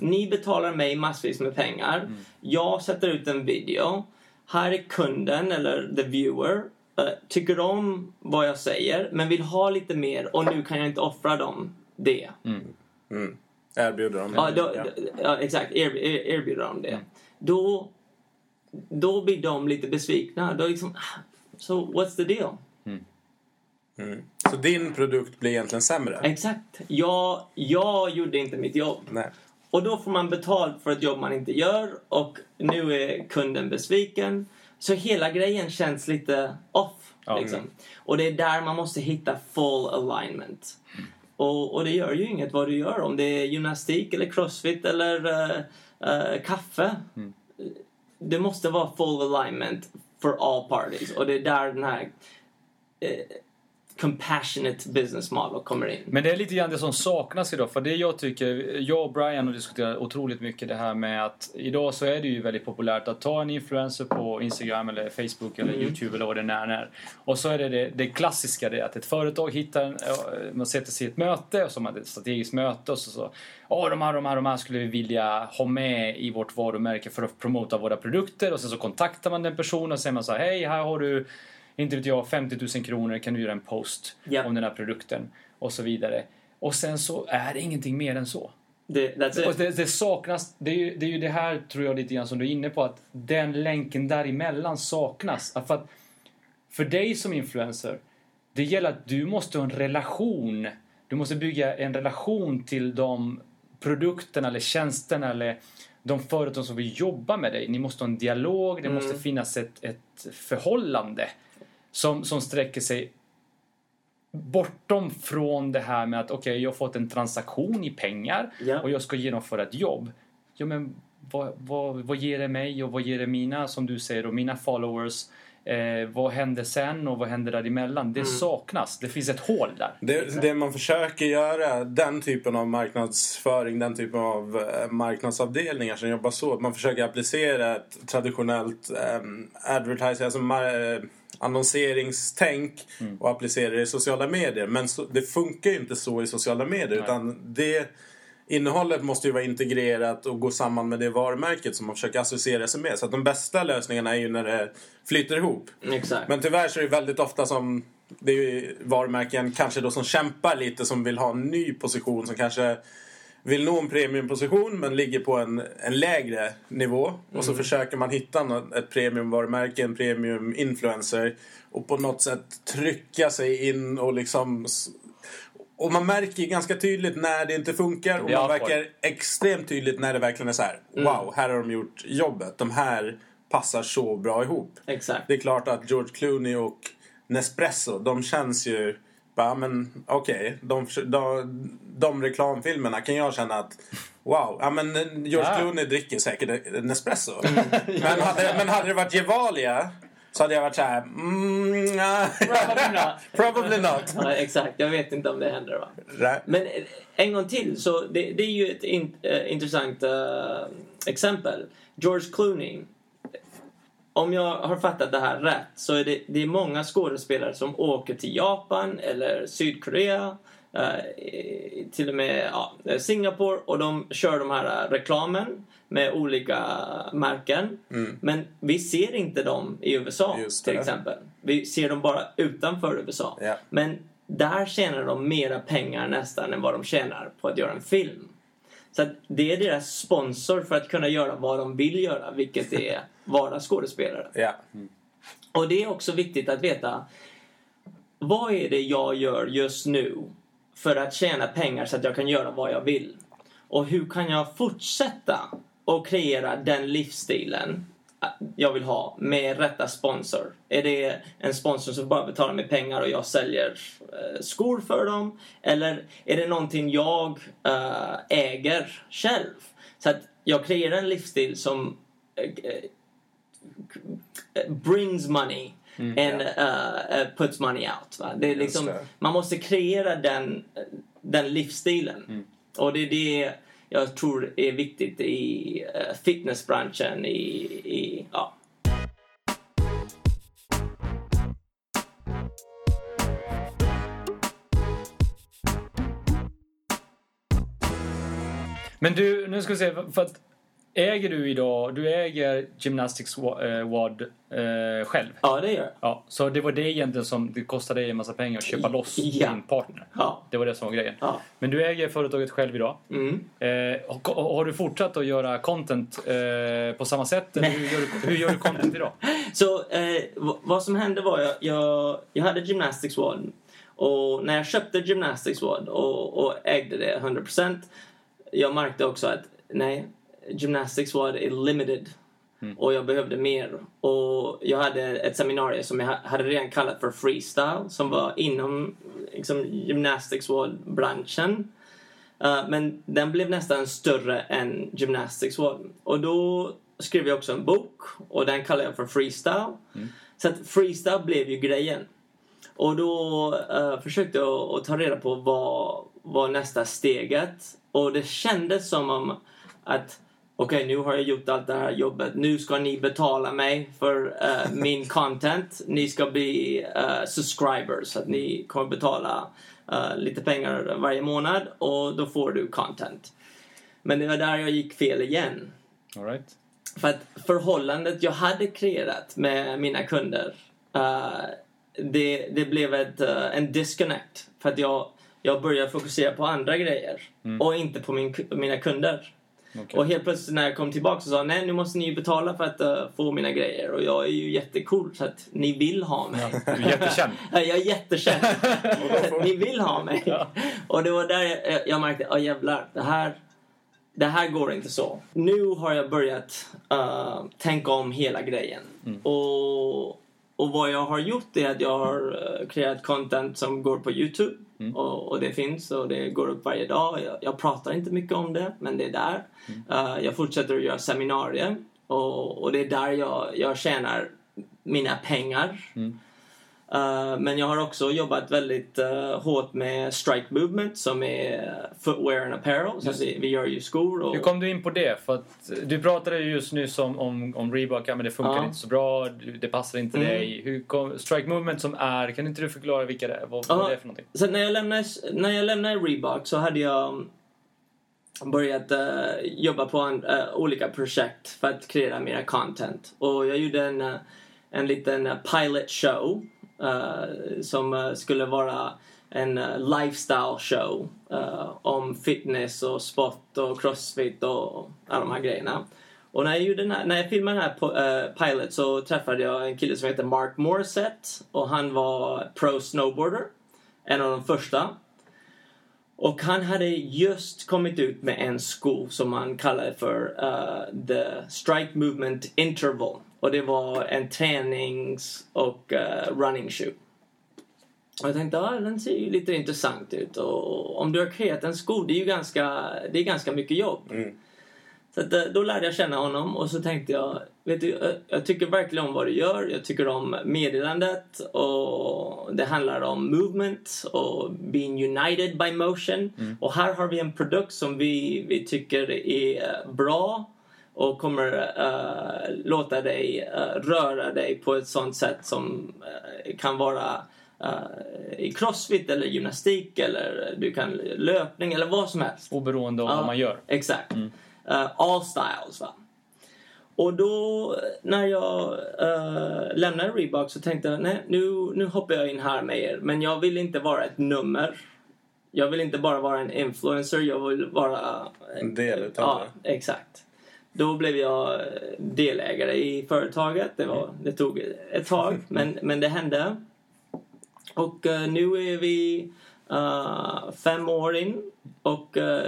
Ni betalar mig massvis med pengar. Jag sätter ut en video. Här är kunden, eller the viewer, eh, tycker om vad jag säger men vill ha lite mer och nu kan jag inte offra dem det. Mm. Erbjuder dem. Ja, då, Ja. ja exakt. Er, er, erbjuder de det. Då, då blir de lite besvikna. Då liksom, ah, so what's the deal? Mm. Så din produkt blir egentligen sämre? Exakt. Jag, jag gjorde inte mitt jobb. Nej. Och då får man betalt för ett jobb man inte gör och nu är kunden besviken. Så hela grejen känns lite off. Ja. liksom. Och det är där man måste hitta full alignment. Och, och det gör ju inget vad du gör. Om det är gymnastik eller crossfit eller eh, eh, kaffe. Det måste vara full alignment for all parties. Och det är där den här eh, compassionate business model kommer in. Men det är lite grann det som saknas idag. För det jag tycker, jag och Brian har diskuterat otroligt mycket det här med att idag så är det ju väldigt populärt att ta en influencer på Instagram eller Facebook eller Youtube eller vad det än är. Och så är det det, det klassiska det att ett företag hittar, en, man sätter sig i ett möte man ett strategiskt möte och så så Åh, de här, de här, de här skulle vi vilja ha med i vårt varumärke för att promota våra produkter och sen så kontaktar man den personen och säger man så här, hej, här har du inte vet jag, 50 000 kronor kan du göra en post Ja. om den här produkten och så vidare. Och sen så är det ingenting mer än så. Det, det, det saknas, det är, ju, det är ju det här tror jag lite grann som du är inne på att den länken däremellan saknas. För, att, för dig som influencer, det gäller att du måste ha en relation. Du måste bygga en relation till de produkterna eller tjänsterna eller de företag som vill jobba med dig. Ni måste ha en dialog, det måste finnas ett, ett förhållande. Som, som sträcker sig bortom från det här med att okej, jag har fått en transaktion i pengar Ja. och jag ska genomföra ett jobb. Ja, men vad, vad, vad ger det mig och vad ger det mina, som du säger, och mina followers? Eh, vad händer sen och vad händer däremellan? Det saknas. Det finns ett hål där. Det, det man försöker göra, den typen av marknadsföring, den typen av eh, marknadsavdelningar som jobbar så. Man försöker applicera ett traditionellt um, advertising, alltså mar- annonseringstänk och applicera det i sociala medier. Men så, det funkar ju inte så i sociala medier utan det innehållet måste ju vara integrerat och gå samman med det varumärket som man försöker associera sig med. Så att de bästa lösningarna är ju när det flyter ihop. Exakt. Men tyvärr så är det väldigt ofta som det är varumärken kanske då som kämpar lite som vill ha en ny position som kanske vill nå en premiumposition men ligger på en, en lägre nivå. Och så försöker man hitta något, ett premiumvarumärke, en premium-influencer och på något sätt trycka sig in och liksom och man märker ganska tydligt när det inte funkar och man verkar extremt tydligt när det verkligen är så här. Wow, här har de gjort jobbet. De här passar så bra ihop. Exakt. Det är klart att George Clooney och Nespresso, de känns ju... Bara, men okej, de, de, de reklamfilmerna kan jag känna att... Wow, ja men George. Clooney dricker säkert en Nespresso. <laughs> men, hade, men hade det varit Gevalia så hade jag varit så här... Mm, nej. Probably not. <laughs> Probably not. <laughs> Ja, exakt. Jag vet inte om det händer va. Men eh, en gång till, så det, det är ju ett in, eh, intressant eh, exempel. George Clooney. Om jag har fattat det här rätt så är det, det är många skådespelare som åker till Japan eller Sydkorea. eh, till och med ja, Singapore och de kör de här reklamen med olika märken. Men vi ser inte dem i USA till exempel. Vi ser dem bara utanför USA. Ja. Men där tjänar de mera pengar nästan än vad de tjänar på att göra en film. Så det är deras sponsor för att kunna göra vad de vill göra, vilket <laughs> är vara skådespelare. Ja. Och det är också viktigt att veta vad är det jag gör just nu för att tjäna pengar så att jag kan göra vad jag vill? Och hur kan jag fortsätta och kreera den livsstilen jag vill ha med rätta sponsor? Är det en sponsor som bara betalar mig pengar och jag säljer eh, skor för dem? Eller är det någonting jag eh, äger själv? Så att jag kreerar en livsstil som eh, brings money and uh, uh, puts money out. Va? Det är liksom, det. Man måste kreera den, den livsstilen. Och det är det jag tror är viktigt i uh, fitnessbranschen. I, i, ja. Men du, nu ska vi se. För att äger du idag, du äger Gymnastics eh, WAD eh, själv? ja, det gör jag. Ja, så det var det egentligen som det kostade dig en massa pengar att köpa loss Ja. din partner? Ja. Det var det som var grejen. Ja. Men du äger företaget själv idag. Mm. Eh, och- och- har du fortsatt att göra content eh, på samma sätt? Eller hur, gör du, hur gör du content idag? <laughs> Så eh, vad som hände var jag, jag, jag hade Gymnastics World och när jag köpte Gymnastics World och, och ägde det 100% jag märkte också att nej, Gymnastics är limited och jag behövde mer. Och jag hade ett seminarium som jag ha- hade redan kallat för freestyle som var inom liksom, Gymnastics World-branschen. Uh, men den blev nästan större än Gymnastics World. Och då skrev jag också en bok och den kallade jag för Freestyle. Så att freestyle blev ju grejen. Och då eh, försökte jag att ta reda på vad var nästa steget. Och det kändes som om att okej, nu har jag gjort allt det här jobbet. Nu ska ni betala mig för eh, min <laughs> content. Ni ska bli eh, subscribers. Så att ni kommer betala eh, lite pengar varje månad och då får du content. Men det var där jag gick fel igen. All right. För att förhållandet jag hade kreerat med mina kunder det, det blev ett, en disconnect. För att jag, jag började fokusera på andra grejer och inte på min, mina kunder. Okej. Och helt plötsligt när jag kom tillbaka så sa nej nu måste ni ju betala för att eh, få mina grejer. Och jag är ju jättecool så att ni vill ha mig. Du är jättekänd. <laughs> Ja, jag är jättekänd. <laughs> Ni vill ha mig. Ja. Och det var där jag, jag märkte, ja jävlar, det här, det här går inte så. Nu har jag börjat eh, tänka om hela grejen. Och, och vad jag har gjort är att jag har uh, kreerat content som går på Youtube. Mm. Och, och, det finns och det går upp varje dag. Jag, jag pratar inte mycket om det, men det är där. Mm. Uh, jag fortsätter att göra seminarier och, och det är där jag, jag tjänar mina pengar. Mm. Uh, men jag har också jobbat väldigt uh, hårt med Strike Movement som är footwear and apparel. Så vi, vi gör ju skor. Och... Hur kom du in på det? För att du pratade ju just nyss om, om, om Reebok, men det funkar Ja. inte så bra, det passar inte Mm. dig. Hur kom, Strike Movement som är, kan inte du förklara vilka det? Vad, vad Ja. det är för någonting? Så när jag lämnade, när jag lämnade Reebok så hade jag börjat eh, jobba på en, eh, olika projekt för att kreera mera content. Och jag gjorde en, eh, en liten eh, pilot show eh, Eh, som eh, skulle vara en eh, lifestyle show om fitness och sport och crossfit och alla de här grejerna. Och när jag, gjorde den här, när jag filmade den här po- pilot så träffade jag en kille som heter Mark Morissette och han var pro snowboarder. En av de första. Och han hade just kommit ut med en sko som han kallade för uh, The Strike Movement Interval. Och det var en tränings och eh, running shoe. Och jag tänkte, ja den ser ju lite intressant ut. Och om du har kreerat en sko, det är ju ganska, det är ganska mycket jobb. Mm. Så att, eh, då lärde jag känna honom och så tänkte jag, vet du, eh, jag tycker verkligen om vad du gör. Jag tycker om meddelandet och det handlar om movement och being united by motion. Och här har vi en produkt som vi, vi tycker är bra och kommer eh, låta dig eh, röra dig på ett sånt sätt som eh, kan vara i crossfit eller gymnastik eller du kan löpning eller vad som helst. Oberoende av vad man gör. Exakt. Eh, all styles va. Och då när jag uh, lämnade Reebok så tänkte jag nej nu, nu hoppar jag in här med er. Men jag vill inte vara ett nummer. Jag vill inte bara vara en influencer. Jag vill vara... En del utav Ja, exakt. Då blev jag eh, delägare i företaget. Det, var, det tog ett tag, <laughs> men, men det hände. Och eh, nu är vi eh, fem år in och eh,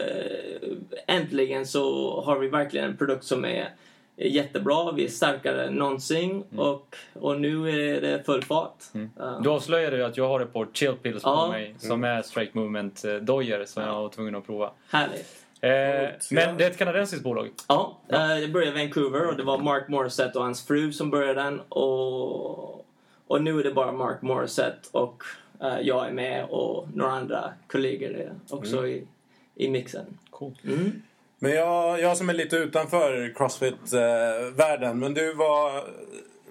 äntligen så har vi verkligen en produkt som är jättebra. Vi är starkare än någonsin och, och nu är det full fart. Eh, Du avslöjade ju att jag har ett par chill pills på mig som är Strike Movement eh, dojor som jag var tvungen att prova. härligt. Eh, men det är ett kanadensiskt bolag. Ja, eh, jag började i Vancouver och det var Mark Morissette och hans fru som började den. Och, och nu är det bara Mark Morissette och eh, jag är med och några andra kollegor är också i, i mixen. Cool. Mm. Men jag, jag som är lite utanför Crossfit-världen. men du var,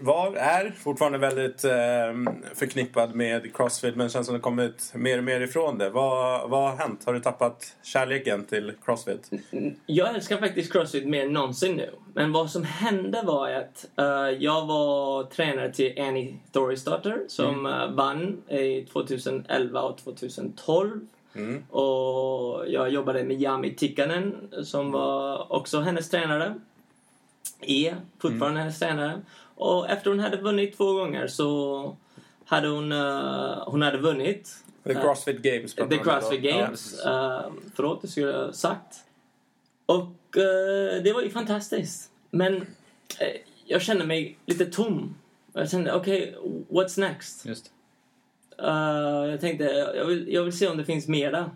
var, är fortfarande väldigt eh, förknippad med Crossfit. Men känns som det kommit mer och mer ifrån det. Vad, vad har hänt? Har du tappat kärleken till Crossfit? <laughs> Jag älskar faktiskt Crossfit mer än någonsin nu. Men vad som hände var att eh, jag var tränare till Annie Thorisdotter som eh, vann i 2011 och 2012. Mm. Och jag jobbade med Jami Tikkanen som var också hennes tränare. Är fortfarande hennes tränare. Och efter hon hade vunnit två gånger så hade hon, eh, hon hade vunnit. The Crossfit Games. The. Crossfit Ja, Games. precis. uh, förlåt, det skulle jag ha sagt. Och eh, det var ju fantastiskt. Men eh, jag kände mig lite tom. Jag kände, okej, what's next? Just. Eh, jag tänkte, jag vill, jag vill se om det finns mera.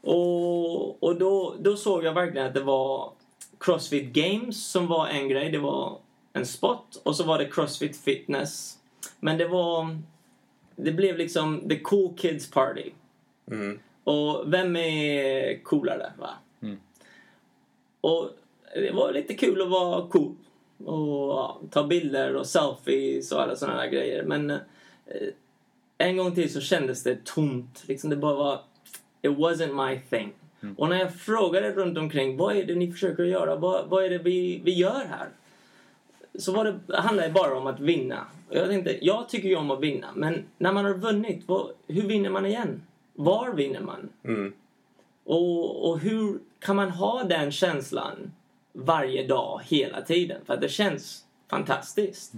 Och, och då, då såg jag verkligen att det var Crossfit Games som var en grej. Det var en sport. Och så var det Crossfit Fitness. Men det var... Det blev liksom the cool kids party. Mm. Och vem är coolare, va? Mm. Och det var lite kul att vara cool. Och ja, ta bilder och selfies och alla sådana där grejer. Men eh, en gång till så kändes det tomt. Liksom det bara var... It wasn't my thing. Och när jag frågade runt omkring vad är det ni försöker göra? Vad, vad är det vi, vi gör här? Så var det, handlade det bara om att vinna. Och jag tänkte, jag tycker ju om att vinna. Men när man har vunnit, vad, hur vinner man igen? Var vinner man? Mm. Och, och hur kan man ha den känslan varje dag, hela tiden? För att det känns fantastiskt.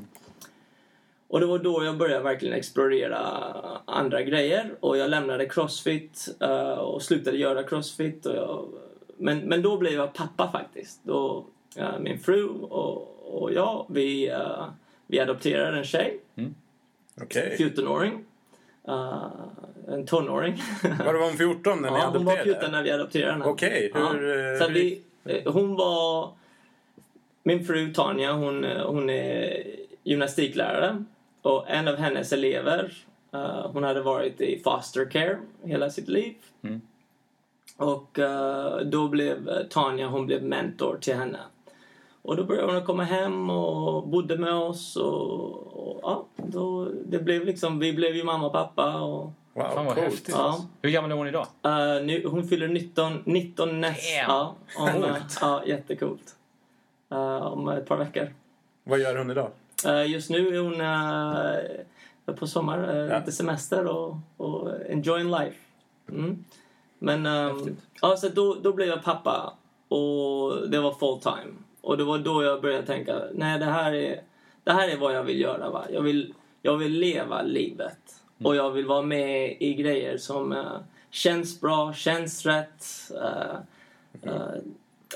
Och det var då jag började verkligen explorera andra grejer. Och jag lämnade Crossfit eh, och slutade göra Crossfit. Och jag, men, men då blev jag pappa faktiskt. Då, eh, min fru och, och jag, vi, eh, vi adopterade en tjej. Mm. Okej. 14-åring. Uh, en tonåring. Var det var hon 14 när ni <laughs> ja, hon var adopterade? 14 när vi adopterade henne. Okej, hur, eh, Så hur vi, eh, hon var... Min fru Tanja, hon, eh, hon är gymnastiklärare. Och en av hennes elever, eh, hon hade varit i foster care hela sitt liv. Mm. Och eh, då blev eh, Tanja, hon blev mentor till henne. Och då började hon komma hem och bodde med oss och, och ja, då, det blev liksom, vi blev ju mamma och pappa och Wow, Fan vad coolt. häftigt. Ja. Hur gammal är hon idag? Uh, nu, hon fyller 19, 19 näst... Ja, om, uh, ja, jättecoolt. Uh, om ett par veckor. Vad gör hon idag? Uh, just nu är hon uh, på sommar, uh, Ja. lite semester och, och enjoying life. Mm. Men um, ja, så då, då blev jag pappa och det var full time. Och det var då jag började tänka, nej det här är, det här är vad jag vill göra. Va? Jag, vill, jag vill leva livet. Och jag vill vara med i grejer som eh, känns bra, känns rätt. eh, eh,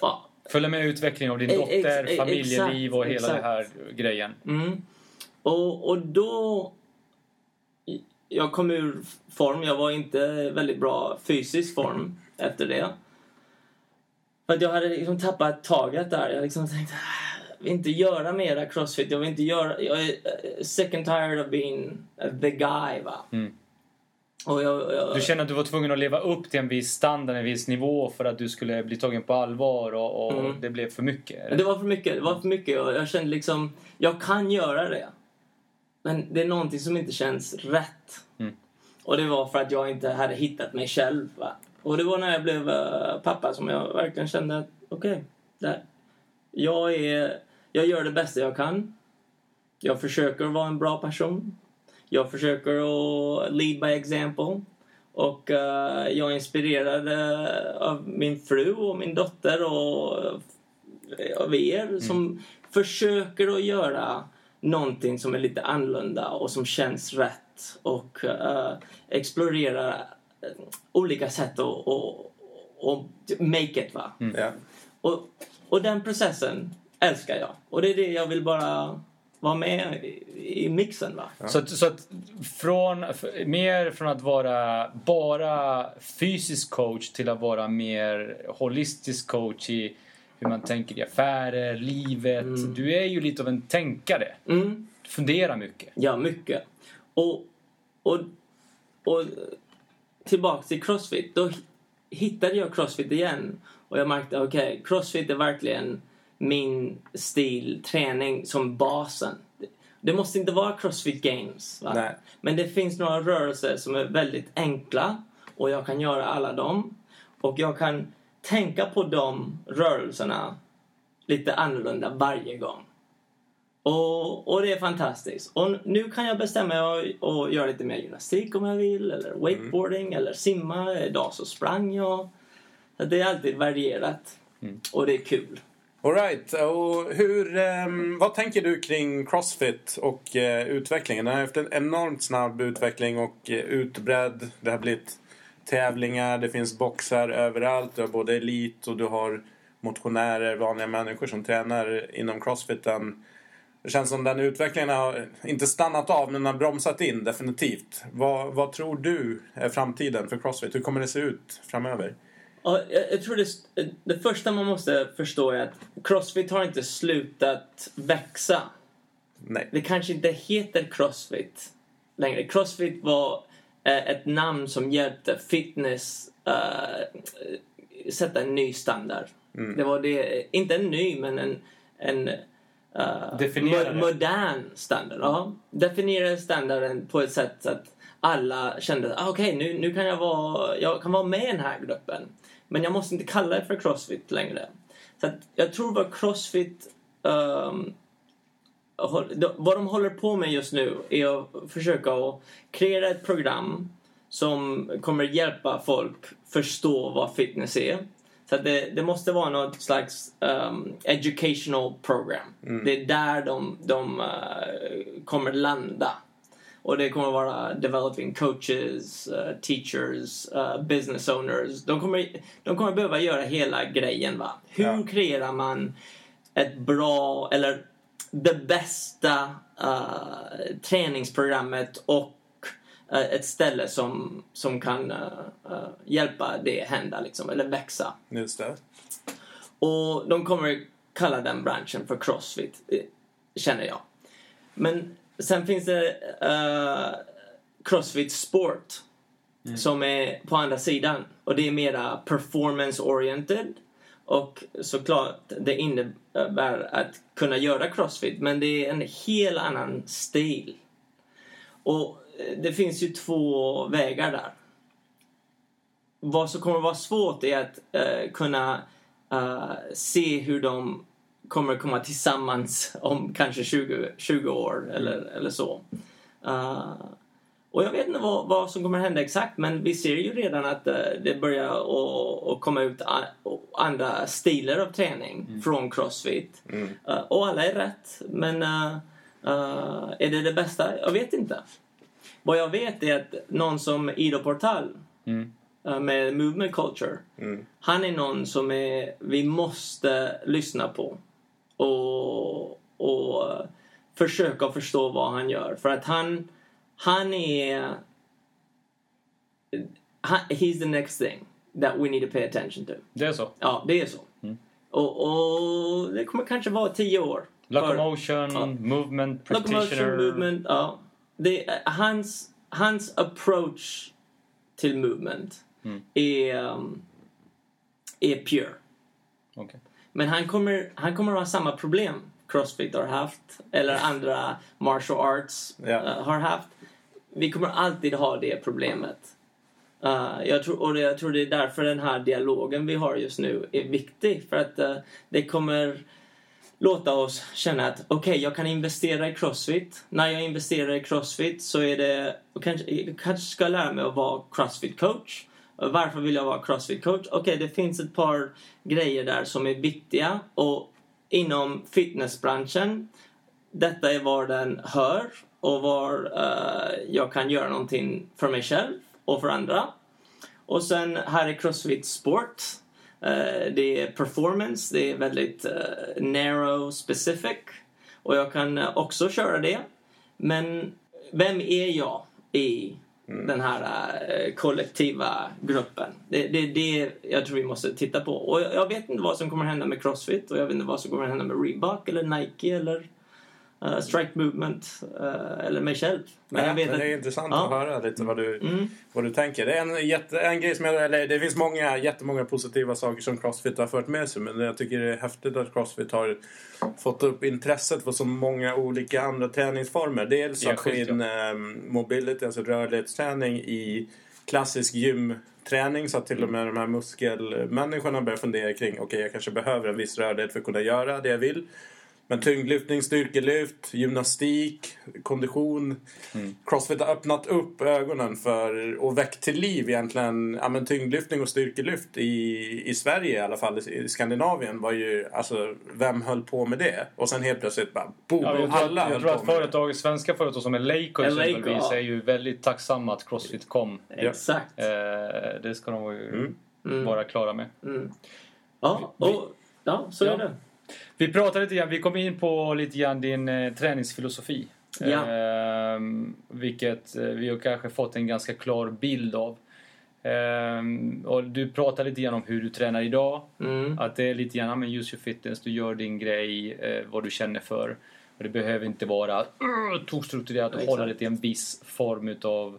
ja, Följa med utvecklingen av din Eh, dotter, ex- eh, familjeliv och hela exakt, den här grejen. Mm. Och, och då... Jag kom ur form. Jag var inte väldigt bra fysisk form efter det. För jag hade liksom tappat taget där. Jag liksom tänkte, "Ah, jag vill inte göra mera crossfit. Jag vill inte göra... Jag är eh, sick and tired of being the guy, va. Mm. Jag, jag, Du känner att du var tvungen att leva upp till en viss standard, en viss nivå för att du skulle bli tagen på allvar och, och Mm. det blev för mycket? Det var för mycket. Det var för mycket. Och jag kände liksom, jag kan göra det. Men det är någonting som inte känns rätt. Mm. Och det var för att jag inte hade hittat mig själv. Va? Och det var när jag blev eh, pappa som jag verkligen kände att okej, okay, jag, är, jag gör det bästa jag kan. Jag försöker vara en bra person. Jag försöker att lead by example. Och eh, jag är inspirerad eh, av min fru och min dotter och av er som försöker att göra någonting som är lite annorlunda och som känns rätt och eh, explorera eh, olika sätt att och, och make it. Va? Ja. Och, och den processen älskar jag. Och det är det jag vill bara vara med i, i mixen. Va? Så, att, så att från, mer från att vara bara fysisk coach till att vara mer holistisk coach i hur man tänker i affärer, livet. Du är ju lite av en tänkare. Mm. Du funderar mycket. Ja, mycket. Och, och, och tillbaks till Crossfit. Då hittade jag Crossfit igen. Och jag märkte, okej, Crossfit är verkligen min stil, träning som basen. Det måste inte vara Crossfit Games. Va? Men det finns några rörelser som är väldigt enkla och jag kan göra alla dem. Och jag kan tänka på de rörelserna lite annorlunda varje gång. Och, och det är fantastiskt. Och nu kan jag bestämma mig och, och göra lite mer gymnastik om jag vill. Eller wakeboarding eller simma. Idag så sprang jag. Så det är alltid varierat. Och det är kul. All right. Och hur, ehm, vad tänker du kring Crossfit och eh, utvecklingen? Den har haft en enormt snabb utveckling och eh, utbredd. Det har blivit tävlingar, det finns boxar överallt. Du har både elit och du har motionärer, vanliga människor som tränar inom Crossfiten. Det känns som den utvecklingen har inte stannat av, men har bromsat in definitivt. Vad, vad tror du är framtiden för Crossfit? Hur kommer det se ut framöver? Ja, jag, tror det, det första man måste förstå är att Crossfit har inte slutat växa. Nej. Det kanske inte heter Crossfit längre. Crossfit var eh, ett namn som hjälpte fitness eh, sätta en ny standard. Det var det, inte en ny men en, en Definiera det. modern standard. Ja. Definiera standarden på ett sätt så att alla kände att ah, okej nu, nu kan jag vara, jag kan vara med i den här gruppen. Men jag måste inte kalla det för Crossfit längre. Så att jag tror vad Crossfit de- vad de håller på med just nu är att försöka att kreera ett program som kommer hjälpa folk förstå vad fitness är. Så att det, det måste vara något slags um, educational program. Det är där de, de eh, kommer landa. Och det kommer vara developing coaches, eh, teachers, eh, business owners. De kommer, de kommer behöva göra hela grejen. va? Hur Ja. kreerar man ett bra, eller det bästa eh, träningsprogrammet och ett ställe som, som kan eh, eh, hjälpa det hända liksom, eller växa. Just det. Och de kommer kalla den branschen för Crossfit, eh, känner jag. Men sen finns det eh, Crossfit Sport som är på andra sidan. Och det är mera performance-oriented. Och såklart, det innebär att kunna göra Crossfit, men det är en helt annan stil. Och eh, det finns ju två vägar där. Vad som kommer vara svårt är att eh, kunna eh, se hur de kommer komma tillsammans <laughs> om kanske 20, 20 år eller, eller så. Eh, och jag vet inte vad, vad som kommer hända exakt men vi ser ju redan att eh, det börjar att- komma ut andra stilar av träning från Crossfit. Eh, och alla är rätt men är det det bästa? Jag vet inte. Vad jag vet är att någon som Ido Portal Mm. eh, med Movement Culture. Han är någon som är, vi måste lyssna på. Och, och eh, försöka förstå vad han gör. För att han, han är... Han, he's the next thing that we need to pay attention to. Det är så. Ja, det är så. Och, och det kommer kanske vara tio år. För- Locomotion, Ja. movement, practitioner. Locomotion, movement, ja. Det, hans, hans approach till movement är, um, är pure. Okej. Men han kommer, han kommer ha samma problem Crossfit har haft, eller andra martial arts Ja. eh, har haft. Vi kommer alltid ha det problemet. Eh, jag, tror, och jag tror det är därför den här dialogen vi har just nu är viktig. För att eh, det kommer låta oss känna att okej, jag kan investera i Crossfit. När jag investerar i Crossfit så är det... Kanske, jag kanske ska lära mig att vara Crossfit coach. Varför vill jag vara Crossfit coach? Okej, det finns ett par grejer där som är viktiga och inom fitnessbranschen, detta är var den hör och var uh, jag kan göra någonting för mig själv och för andra. Och sen här är Crossfit Sport. Eh, det är performance, det är väldigt eh, narrow specific. Och jag kan eh, också köra det. Men vem är jag i den här kollektiva gruppen? Det är det, det jag tror vi måste titta på. Och jag, jag vet inte vad som kommer hända med Crossfit och jag vet inte vad som kommer hända med Reebok eller Nike eller eh, Strike Movement eh, eller mig själv. Men Nej, jag vet men det är intressant Ja. att höra lite vad du, Mm. vad du tänker. Det är en, jätte, en grej som jag, eller det finns många, jättemånga positiva saker som Crossfit har fört med sig. Men jag tycker det är häftigt att Crossfit har fått upp intresset för så många olika andra träningsformer. Dels Ja, att få in eh, mobility, alltså rörlighetsträning i klassisk gymträning så att till och med de här muskelmänniskorna börjar fundera kring okej jag kanske behöver en viss rörlighet för att kunna göra det jag vill. Men tyngdlyftning, styrkelyft, gymnastik, kondition. Crossfit har öppnat upp ögonen för och väckt till liv egentligen ja, men tyngdlyftning och styrkelyft i, i Sverige i alla fall. I Skandinavien var ju, alltså vem höll på med det? Och sen helt plötsligt bara boom, Ja, jag tror, alla jag tror att företag, svenska företag som Leico, exempelvis ja. är ju väldigt tacksamma att Crossfit kom. Exakt. Eh, det ska de ju Mm. vara klara med. Ja, och, ja så Ja. är det. Vi pratade lite grann, vi kom in på lite grann din eh, träningsfilosofi. Ja. Ehm, vilket eh, vi har kanske fått en ganska klar bild av. Ehm, och du pratade lite grann om hur du tränar idag. Mm. Att det är lite grann, men use your fitness, du gör din grej, eh, vad du känner för. Och det behöver inte vara uh, tokstrukturerat och Exakt. hålla det till en viss form utav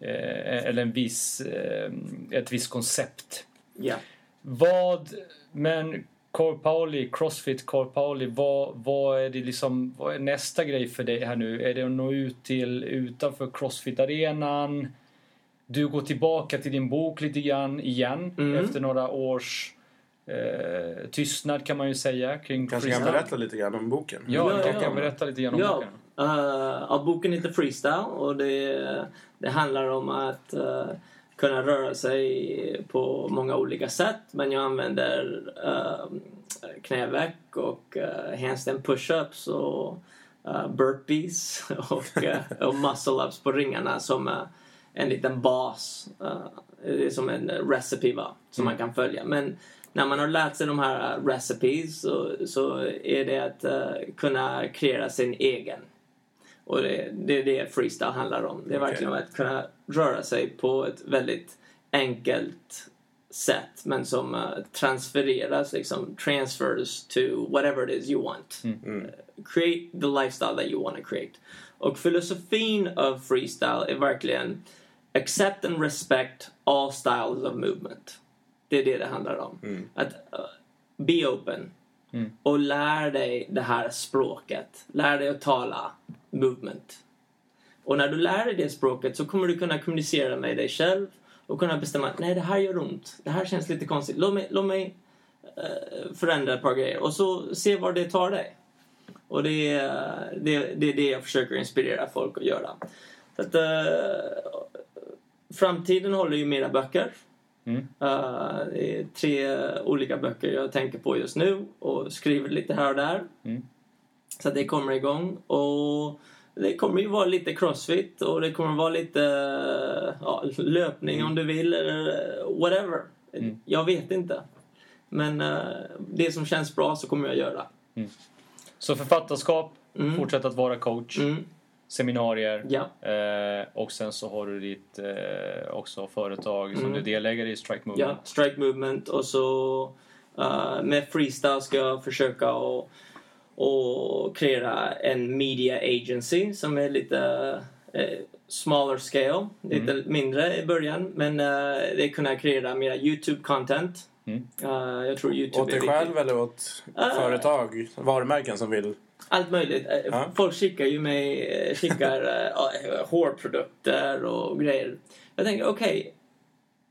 eh, eller en viss, eh, ett visst koncept. Ja. Vad, men Core Pauli, Crossfit Core Pauli, vad, vad är det liksom, vad är nästa grej för dig här nu? Är det att nå ut till utanför Crossfit-arenan? Du går tillbaka till din bok lite grann igen Mm. efter några års eh, tystnad kan man ju säga kring Kanske kan freestyle. berätta lite grann om boken. Ja, Ja, ja. kan berätta lite grann om Ja, boken. uh, ja, boken heter Freestyle och det, det handlar om att eh, kunna röra sig på många olika sätt. Men jag använder uh, knäveck och uh, handstand push-ups och uh, burpees <laughs> och, uh, och muscle-ups på ringarna som uh, en liten bas. Uh, det är som en recipe va, som man kan följa. Men när man har lärt sig de här recipes så, så är det att kunna kreera sin egen. Och det, det är det freestyle handlar om. Det är Okej. verkligen att kunna röra sig på ett väldigt enkelt sätt men som uh, transfereras, liksom transfers to whatever it is you want. Uh, create the lifestyle that you want to create. Och filosofin av freestyle är verkligen accept and respect all styles of movement. Det är det det handlar om. Att uh, be open. Mm. Och lär dig det här språket. Lär dig att tala movement. Och när du lär dig det språket så kommer du kunna kommunicera med dig själv och kunna bestämma att nej, det här gör ont. Det här känns lite konstigt. Låt mig, låt mig uh, förändra ett par grejer och så se var det tar dig. Och det är det, det, är det jag försöker inspirera folk att göra. Så att, uh, framtiden håller ju mina böcker. Mm. Eh, det är tre olika böcker jag tänker på just nu och skriver lite här och där. Mm. Så det kommer igång. Och det kommer ju vara lite crossfit och det kommer vara lite ja, löpning om du vill eller whatever. Jag vet inte. Men eh, det som känns bra så kommer jag göra. Så författarskap, Mm. fortsätta att vara coach, Mm. Seminarier Ja. eh, och sen så har du ditt eh, också företag som Mm. du är delägare i Strike Ja, Movement. strike movement och så eh, med freestyle ska jag försöka att och kreera en media agency som är lite eh, smaller scale, lite mindre i början men uh, det kunna kreera mera YouTube content. Mm. Eh, jag tror YouTube Åt dig själv eller åt Ah. företag, varumärken som vill? Allt möjligt. Eh, Ja. Folk skickar ju mig eh, skickar, <laughs> eh, ja, hårprodukter och grejer. Jag tänker okej,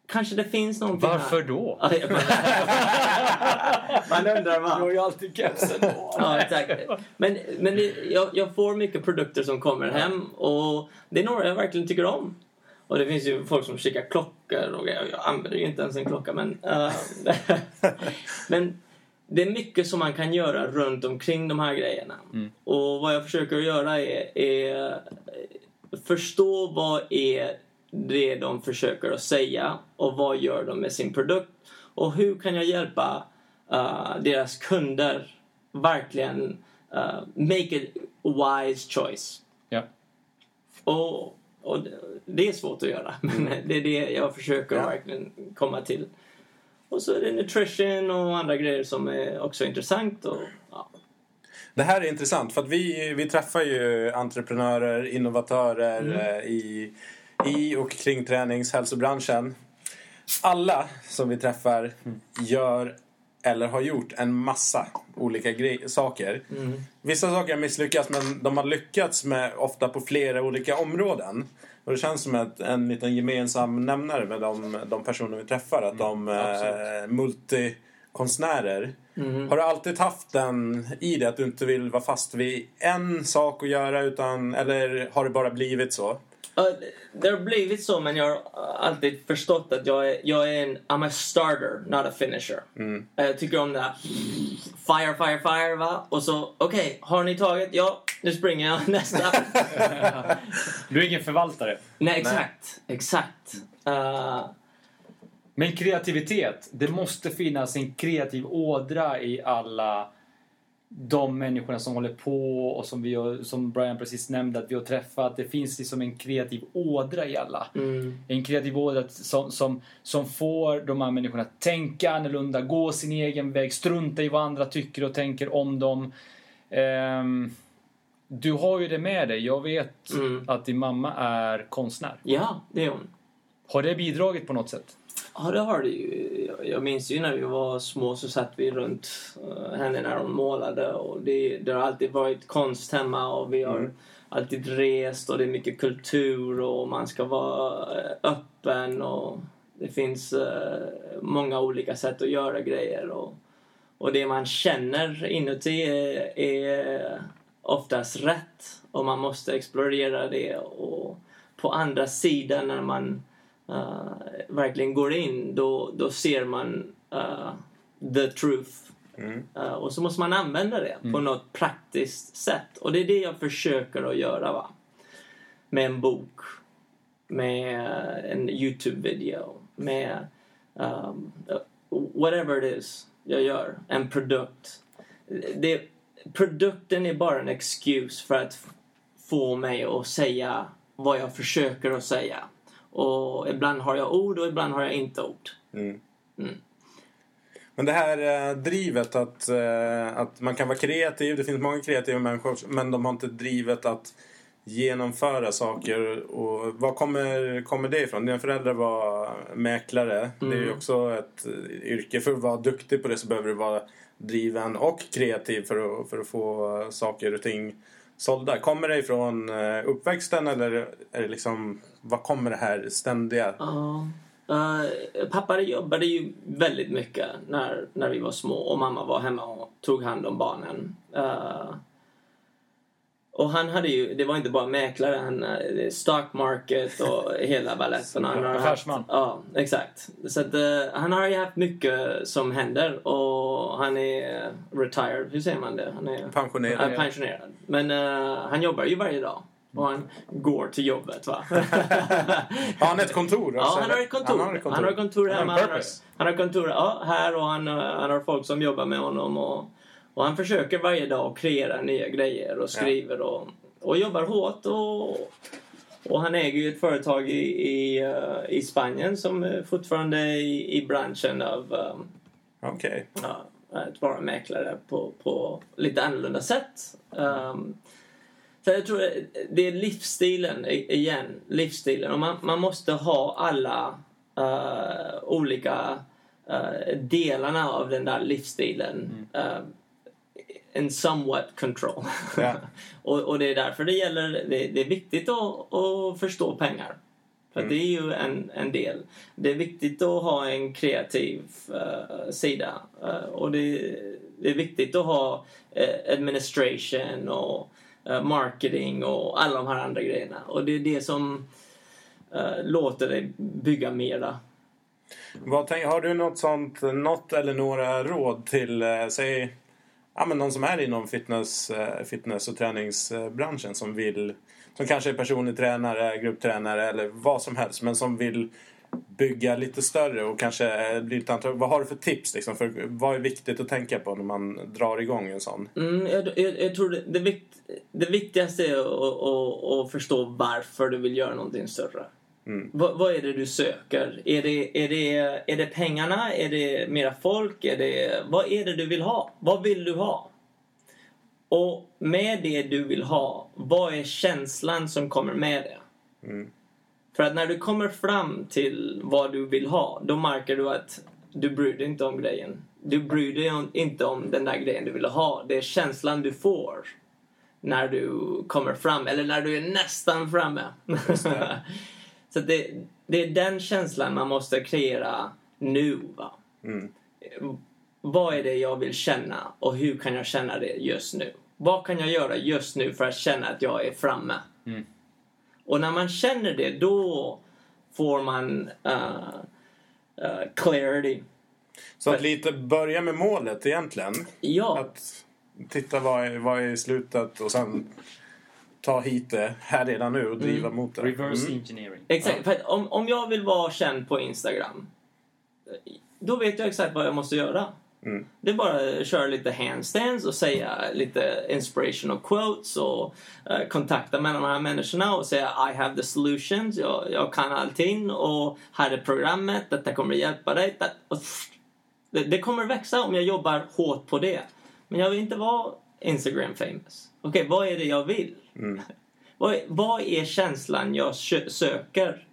kanske det finns någonting Varför här. då? Jag- <laughs> Man undrar Du har ju alltid kepsen på. Ja, exakt. Men, men det, jag, jag får mycket produkter som kommer hem och det är några jag verkligen tycker om. Och det finns ju folk som skickar klockor och grejer. Jag använder ju inte ens en klocka men... eh, <laughs> men det är mycket som man kan göra runt omkring de här grejerna. Och vad jag försöker göra är, är förstå vad är det de försöker att säga och vad gör de med sin produkt och hur kan jag hjälpa uh, deras kunder verkligen uh, make a wise choice. Ja. Och, och det- är svårt att göra, men <laughs> det är det jag försöker Ja. verkligen komma till. Och så är det nutrition och andra grejer som är också intressant. Och, ja. Det här är intressant för att vi, vi träffar ju entreprenörer, innovatörer Mm. eh, i, i och kring träningshälsobranschen. Alla som vi träffar gör eller har gjort en massa olika gre- saker. Mm. Vissa saker har misslyckats men de har lyckats med ofta på flera olika områden. Och det känns som ett, en liten gemensam nämnare med de, de personer vi träffar. Att de är multikonstnärer. Mm. Har du alltid haft den i dig att du inte vill vara fast vid en sak att göra utan, eller har det bara blivit så? Ja, det- har blivit så, men jag har alltid förstått att jag är, jag är en I'm a starter, not a finisher. Jag tycker om det här fire, fire, fire, va? Och så, okej, har ni tagit? Ja, nu springer jag <laughs> nästa. Du är ingen förvaltare. Nej, exakt. Exakt. Uh, Men kreativitet, det måste finnas en kreativ ådra i alla de människorna som håller på och som, vi har, som Brian precis nämnde att vi har träffat. Det finns liksom en kreativ ådra i alla. mm, En kreativ ådra som, som, som får de här människorna att tänka annorlunda, gå sin egen väg, strunta i vad andra tycker och tänker om dem. Ehm, du har ju det med dig. Jag vet Mm. att din mamma är konstnär. ja, det är hon. Har det bidragit på något sätt? Ja, det har det ju. Jag- minns ju när vi var små så satt vi runt eh, henne när hon målade och det, det har alltid varit konst hemma och vi har alltid rest och det är mycket kultur och man ska vara eh, öppen och det finns eh, många olika sätt att göra grejer och, och det man känner inuti är, är oftast rätt och man måste explorera det och på andra sidan när man eh, verkligen går in då, då ser man eh, the truth. Eh, och så måste man använda det på något praktiskt sätt. Och det är det jag försöker att göra. va Med en bok, med en Youtube-video, med um, whatever it is jag gör. En produkt. Det, produkten är bara en excuse för att få mig att säga vad jag försöker att säga. Och ibland har jag ord och ibland har jag inte ord. Mm. Mm. Men det här eh, drivet att, eh, att man kan vara kreativ. Det finns många kreativa människor men de har inte drivet att genomföra saker. Och var kommer, kommer det ifrån? Dina föräldrar var mäklare. Det är ju Mm. också ett eh, yrke. För att vara duktig på det så behöver du vara driven och kreativ för att, för att få saker och ting sålda. Kommer det ifrån uppväxten eller är det liksom... Var kommer det här ständiga? Ja. Eh, pappa jobbade ju väldigt mycket när, när vi var små och mamma var hemma och tog hand om barnen. Eh, och han hade ju, det var inte bara mäklare, han eh, stock market och <laughs> hela baletten. Han har haft- Affärsman. Ja, exakt. Så att, eh, han har ju haft mycket som händer och han är retired, hur säger man det? Han är Pensionerad. han är pensionerad. Men han jobbar ju varje dag. Och han går till jobbet va? <laughs> Har han ett kontor? Ja, han har ett kontor. Han har ett kontor. Han har ett kontor hemma. Han har, han har kontor ja, här och han, eh, han har folk som jobbar med honom. Och, och han försöker varje dag kreera nya grejer och skriver och, och jobbar hårt. Och, och han äger ju ett företag i, i, eh, i Spanien som är fortfarande är i, i branschen av um, Okej. ja, att vara mäklare på, på lite annorlunda sätt. Um, så jag tror det är livsstilen igen. Livsstilen. Och man, man måste ha alla eh, olika eh, delarna av den där livsstilen eh, in somewhat control. Ja. <laughs> och, och det är därför det gäller, det, det är viktigt att, att förstå pengar. För att det är ju en, en del. Det är viktigt att ha en kreativ eh, sida. Och det, det är viktigt att ha administration och Eh, marketing och alla de här andra grejerna. Och det är det som eh, låter dig bygga mera. Vad tänk, har du något sånt, något eller några råd till, eh, säg, ja, men någon som är inom fitness, fitness och träningsbranschen som vill, som kanske är personlig tränare, grupptränare eller vad som helst, men som vill bygga lite större och kanske eh, bli lite antal. Vad har du för tips liksom? För vad är viktigt att tänka på när man drar igång en sån? Mm, jag, jag, jag tror det, det, vikt, det viktigaste är att, att, att förstå varför du vill göra någonting större. Mm. Vad, vad är det du söker? Är det, är, det, är det pengarna? Är det mera folk? Är det, vad är det du vill ha? Vad vill du ha? Och med det du vill ha, vad är känslan som kommer med det? Mm. För att när du kommer fram till vad du vill ha, då märker du att du bryr dig inte om grejen. Du bryr dig om, inte om den där grejen du vill ha. Det är känslan du får när du kommer fram, eller när du är nästan framme. det. <laughs> Så det, det är den känslan man måste kreera nu. Va? Mm. Vad är det jag vill känna och hur kan jag känna det just nu? Vad kan jag göra just nu för att känna att jag är framme? Mm. Och när man känner det, då får man uh, uh, clarity. Så att lite börja med målet egentligen. Ja, Att titta vad är, vad är i slutet och sen ta hit det här redan nu och driva Mm. mot det. Reverse Mm. engineering. exakt. För att om, om jag vill vara känd på Instagram, då vet jag exakt vad jag måste göra. Mm. Det är bara att köra lite handstands och säga lite inspirational quotes och eh, kontakta med de här människorna och säga I have the solutions, jag, jag kan allting och här är programmet, detta kommer hjälpa dig. Det, det, kommer växa om jag jobbar hårt på det. Men jag vill inte vara Instagram famous. Okej, vad är det jag vill? Mm. <laughs> Vad, är- vad är känslan jag sö- söker?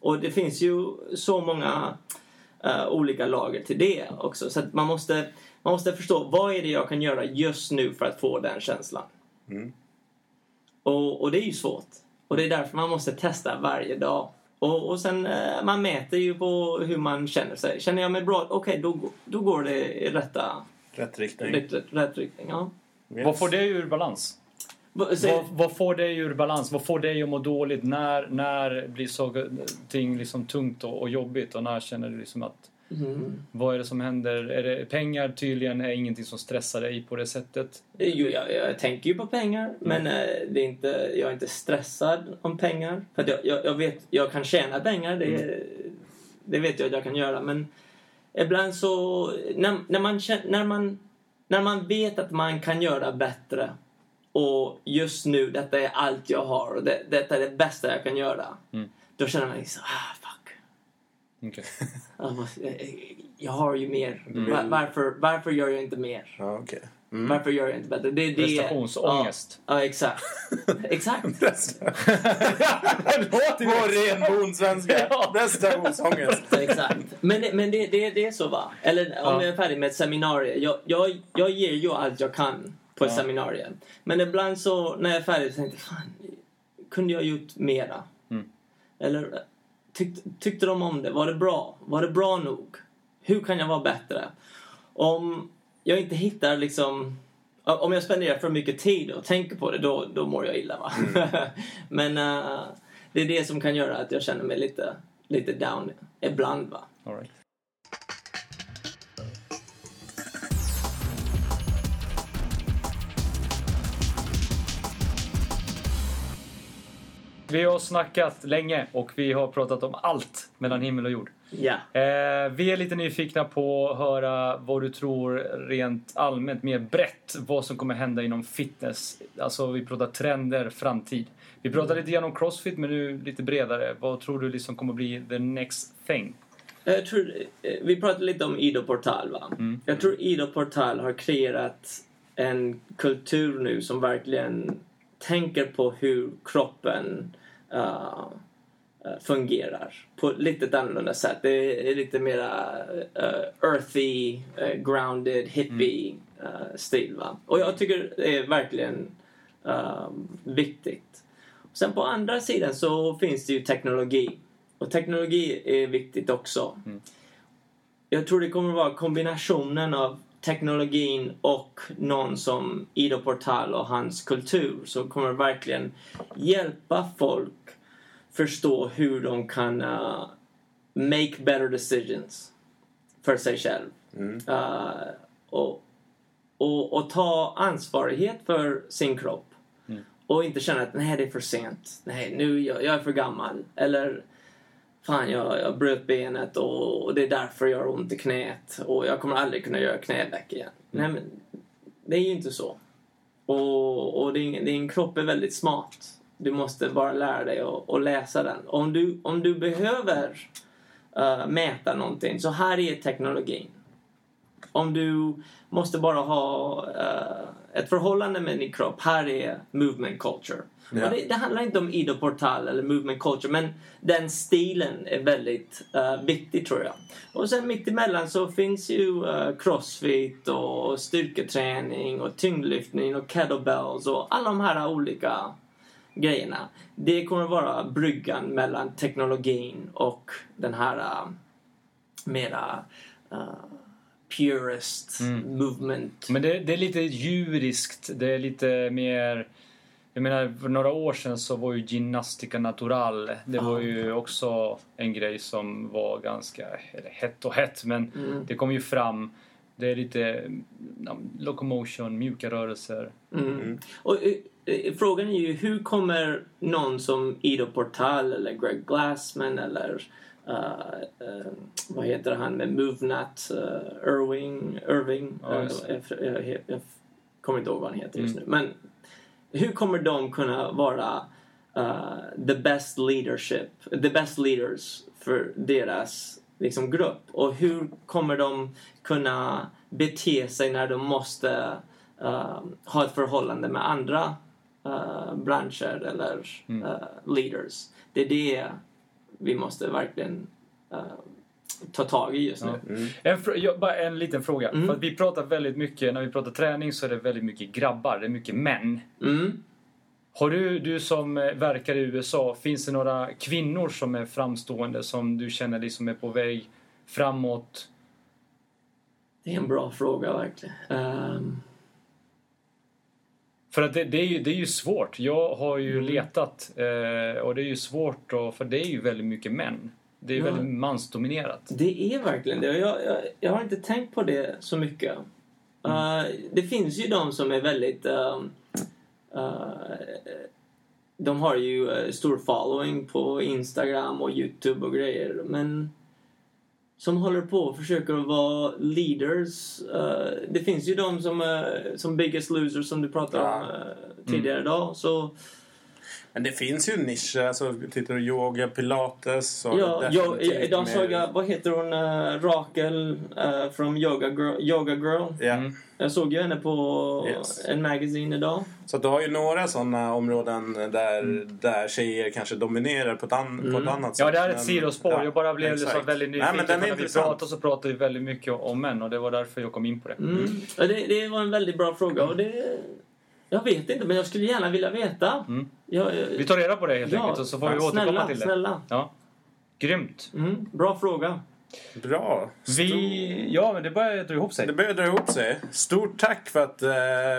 Och det finns ju så många eh, olika lager till det också. Så att man måste, man måste förstå vad är det jag kan göra just nu för att få den känslan. Mm. Och, och det är ju svårt. Och det är därför man måste testa varje dag. Och, och sen eh, man mäter ju på hur man känner sig. Känner jag mig bra? Okej, då, då går det i rätta, Rätt riktning. rätt, rätt, rätt riktning. Ja. Yes. Vad får det ur balans? Vad, vad får dig ur balans? Vad får dig att må dåligt? När, när blir saker ting liksom tungt och, och jobbigt? Och när känner du liksom att Mm. vad är det som händer? Är det pengar tydligen är ingenting som stressar dig på det sättet? Jo, jag, jag tänker ju på pengar, men eh, det är inte, jag är inte stressad om pengar. För jag, jag, jag vet, jag kan tjäna pengar, det, det vet jag att jag kan göra. Men ibland så, när, när, man, när, man, när man vet att man kan göra bättre och just nu, detta är allt jag har och det, detta är det bästa jag kan göra. Mm. Då känner man liksom, ah fuck. Okej. <laughs> Jag, har ju mer. Mm. Va- Varför, varför gör jag inte mer? Ja, okej. Varför gör jag inte bättre? Det, det, Prestationsångest. Ja, ja exakt. <laughs> exakt. På ren bondsvenska. <laughs> Ja. Prestationsångest. Exakt. Men, det, men det, det, det är så va? Eller om Ja. jag är färdig med ett seminarium. Jag, jag, jag ger ju allt jag kan på Ja. seminarium. Men ibland så när jag är färdig så tänkte jag fan, kunde jag gjort mera? Mm. Eller tyck, tyckte de om det? Var det bra? Var det bra nog? Hur kan jag vara bättre? Om jag inte hittar liksom om jag spenderar för mycket tid och tänker på det, då, då mår jag illa. Va? <laughs> Men eh, det är det som kan göra att jag känner mig lite, lite down ibland. Va? All right. Vi har snackat länge och vi har pratat om allt mellan himmel och jord. Ja. Eh, vi är lite nyfikna på att höra vad du tror rent allmänt, mer brett, vad som kommer hända inom fitness. Alltså vi pratar trender, framtid. Vi pratar lite grann om crossfit men nu lite bredare. Vad tror du liksom kommer bli the next thing? Jag tror, eh, vi pratade lite om Ido Portal. Va? Mm. Jag tror Ido Portal har kreerat en kultur nu som verkligen tänker på hur kroppen eh, fungerar på lite annorlunda sätt. Det är lite mera eh, earthy, eh, grounded, hippie eh, stil. Va? Och jag tycker det är verkligen viktigt. Sen på andra sidan så finns det ju teknologi. Och teknologi är viktigt också. Jag tror det kommer att vara kombinationen av teknologin och någon som Ido Portal och hans kultur som kommer verkligen hjälpa folk förstå hur de kan uh, make better decisions för sig själv. Uh, och, och, och ta ansvarighet för sin kropp. Och inte känna att nej, det är för sent. Nej, nu jag, jag är för gammal. Eller fan, jag, jag bröt benet och, och det är därför jag har ont i knät. Och jag kommer aldrig kunna göra knäveck igen. Nej, men det är ju inte så. Och, och din, din kropp är väldigt smart. Du måste bara lära dig att, läsa den. Om du, om du behöver eh, mäta någonting, så här är teknologin. Om du måste bara ha eh, ett förhållande med din kropp, här är movement culture. Ja. Det, det handlar inte om Ido Portal eller movement culture, men den stilen är väldigt eh, viktig tror jag. Och sen mitt emellan så finns ju eh, crossfit och styrketräning och tyngdlyftning och kettlebells och alla de här olika grejerna. Det kommer vara bryggan mellan teknologin och den här uh, mera uh, purist movement. Men det, det är lite djuriskt. Det är lite mer... Jag menar, för några år sedan så var ju gymnastica natural. Det var ju också en grej som var ganska eller hett och hett, men det kom ju fram. Det är lite locomotion, mjuka rörelser. Mm. Och, eh, eh, frågan är ju hur kommer någon som Ido Portal eller Greg Glassman eller eh, eh, vad heter han med Movenat, uh, Irving, Irving Ja, jag, jag, jag, jag kommer inte ihåg vad han heter just nu. Men hur kommer de kunna vara eh, the best leadership, the best leaders för deras liksom, grupp? Och hur kommer de kunna bete sig när de måste eh, ha ett förhållande med andra uh, branscher eller eh, leaders? Det är det vi måste verkligen ta tag i just nu. En, fr- ja, bara en liten fråga. Mm. För att vi pratar väldigt mycket, när vi pratar träning så är det väldigt mycket grabbar, det är mycket män. Mm. Har du, du som eh, verkar i USA, finns det några kvinnor som är framstående som du känner liksom är på väg framåt? Det är en bra fråga verkligen. Ehm, För att det, det, är, ju, det är ju svårt. Jag har ju Mm. letat eh, och det är ju svårt och, för det är ju väldigt mycket män. Det är Ja. väldigt mansdominerat. Det är verkligen det. Jag, jag, jag har inte tänkt på det så mycket. Uh, det finns ju de som är väldigt... ehm, uh, de har ju uh, stor following på Instagram och Youtube och grejer. Men som håller på och försöker vara leaders. Eh, det finns ju de som, uh, som Biggest Losers som du pratade om uh, tidigare idag. Så Men det finns ju nischer. Alltså, tittar du yoga, pilates. Så Ja, definitivt idag mer- såg jag, vad heter hon, uh, Rakel uh, från Yoga Girl, Yoga Girl. Ja. Mm. Jag såg ju henne på Yes. en magasin idag. Så du har ju några sådana områden där, Mm. där tjejer kanske dominerar på ett, an, på ett annat sätt. Ja, det här är ett Men- sidospår. ja, jag bara blev exakt. liksom väldigt Nej, nyfiken. men den är när vi intressant. pratar så pratar vi väldigt mycket om män och det var därför jag kom in på det. Mm. Ja, det, det var en väldigt bra fråga och det... Jag vet inte, men jag skulle gärna vilja veta. Mm. Jag, Vi tar reda på det helt Ja, enkelt och så får vi återkomma snälla, till det. Snälla, Ja. Grymt. mm, Bra fråga. Bra. Vi... Ja, men det börjar dra ihop sig. Det börjar dra ihop sig. Stort tack för att eh,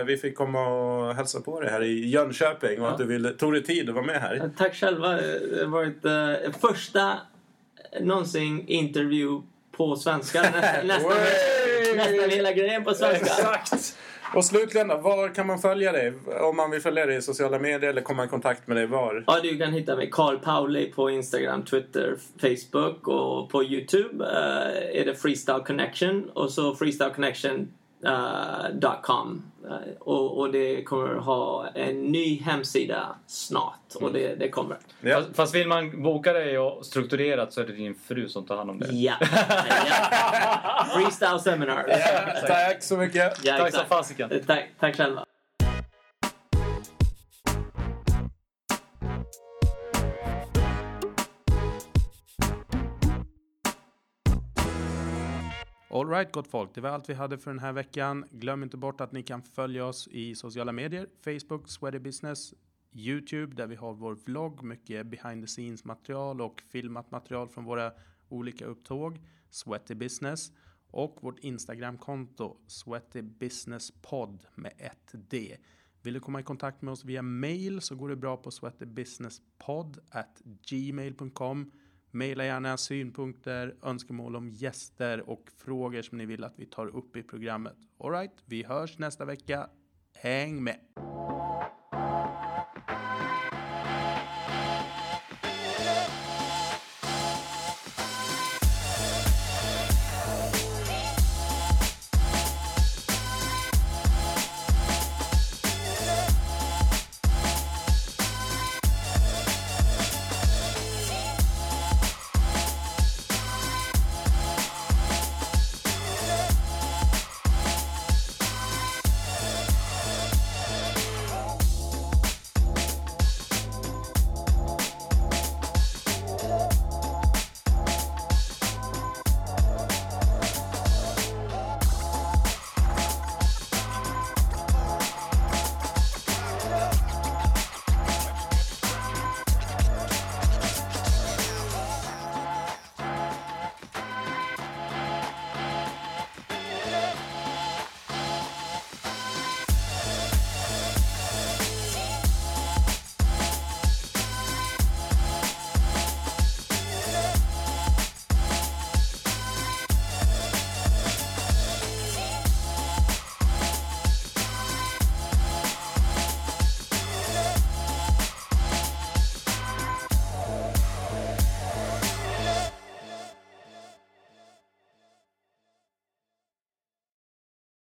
vi fick komma och hälsa på dig här i Jönköping och Ja. att du ville, tog dig tid att vara med här. Tack själva. Det har varit eh, första någonsin intervju på svenska. Nästan, <laughs> nästan, nästan hela grejen på svenska. Exakt! Och slutligen var kan man följa dig? Om man vill följa dig i sociala medier eller komma i kontakt med dig, var? Ja, du kan hitta mig Carl Pauli på Instagram, Twitter, Facebook och på Youtube eh, är det Freestyle Connection och så freestyleconnection.com uh, och, och det kommer ha en ny hemsida snart och det, det kommer. Ja. Fast, fast vill man boka dig och strukturerat så är det din fru som tar hand om det. Ja. <laughs> ja. Freestyle Seminar. Ja, tack så mycket. Ja, Tack som fasiken. Eh, Tack, tack själva. Alright gott folk, det var allt vi hade för den här veckan. Glöm inte bort att ni kan följa oss i sociala medier. Facebook, Sweaty Business, Youtube där vi har vår vlogg, mycket behind the scenes material och filmat material från våra olika upptåg. Sweaty Business och vårt Instagramkonto Sweaty Business med ett D. Vill du komma i kontakt med oss via mail så går det bra på sweatybusinesspodd at gmail.com. Maila gärna synpunkter, önskemål om gäster och frågor som ni vill att vi tar upp i programmet. Alright, vi hörs nästa vecka. Häng med!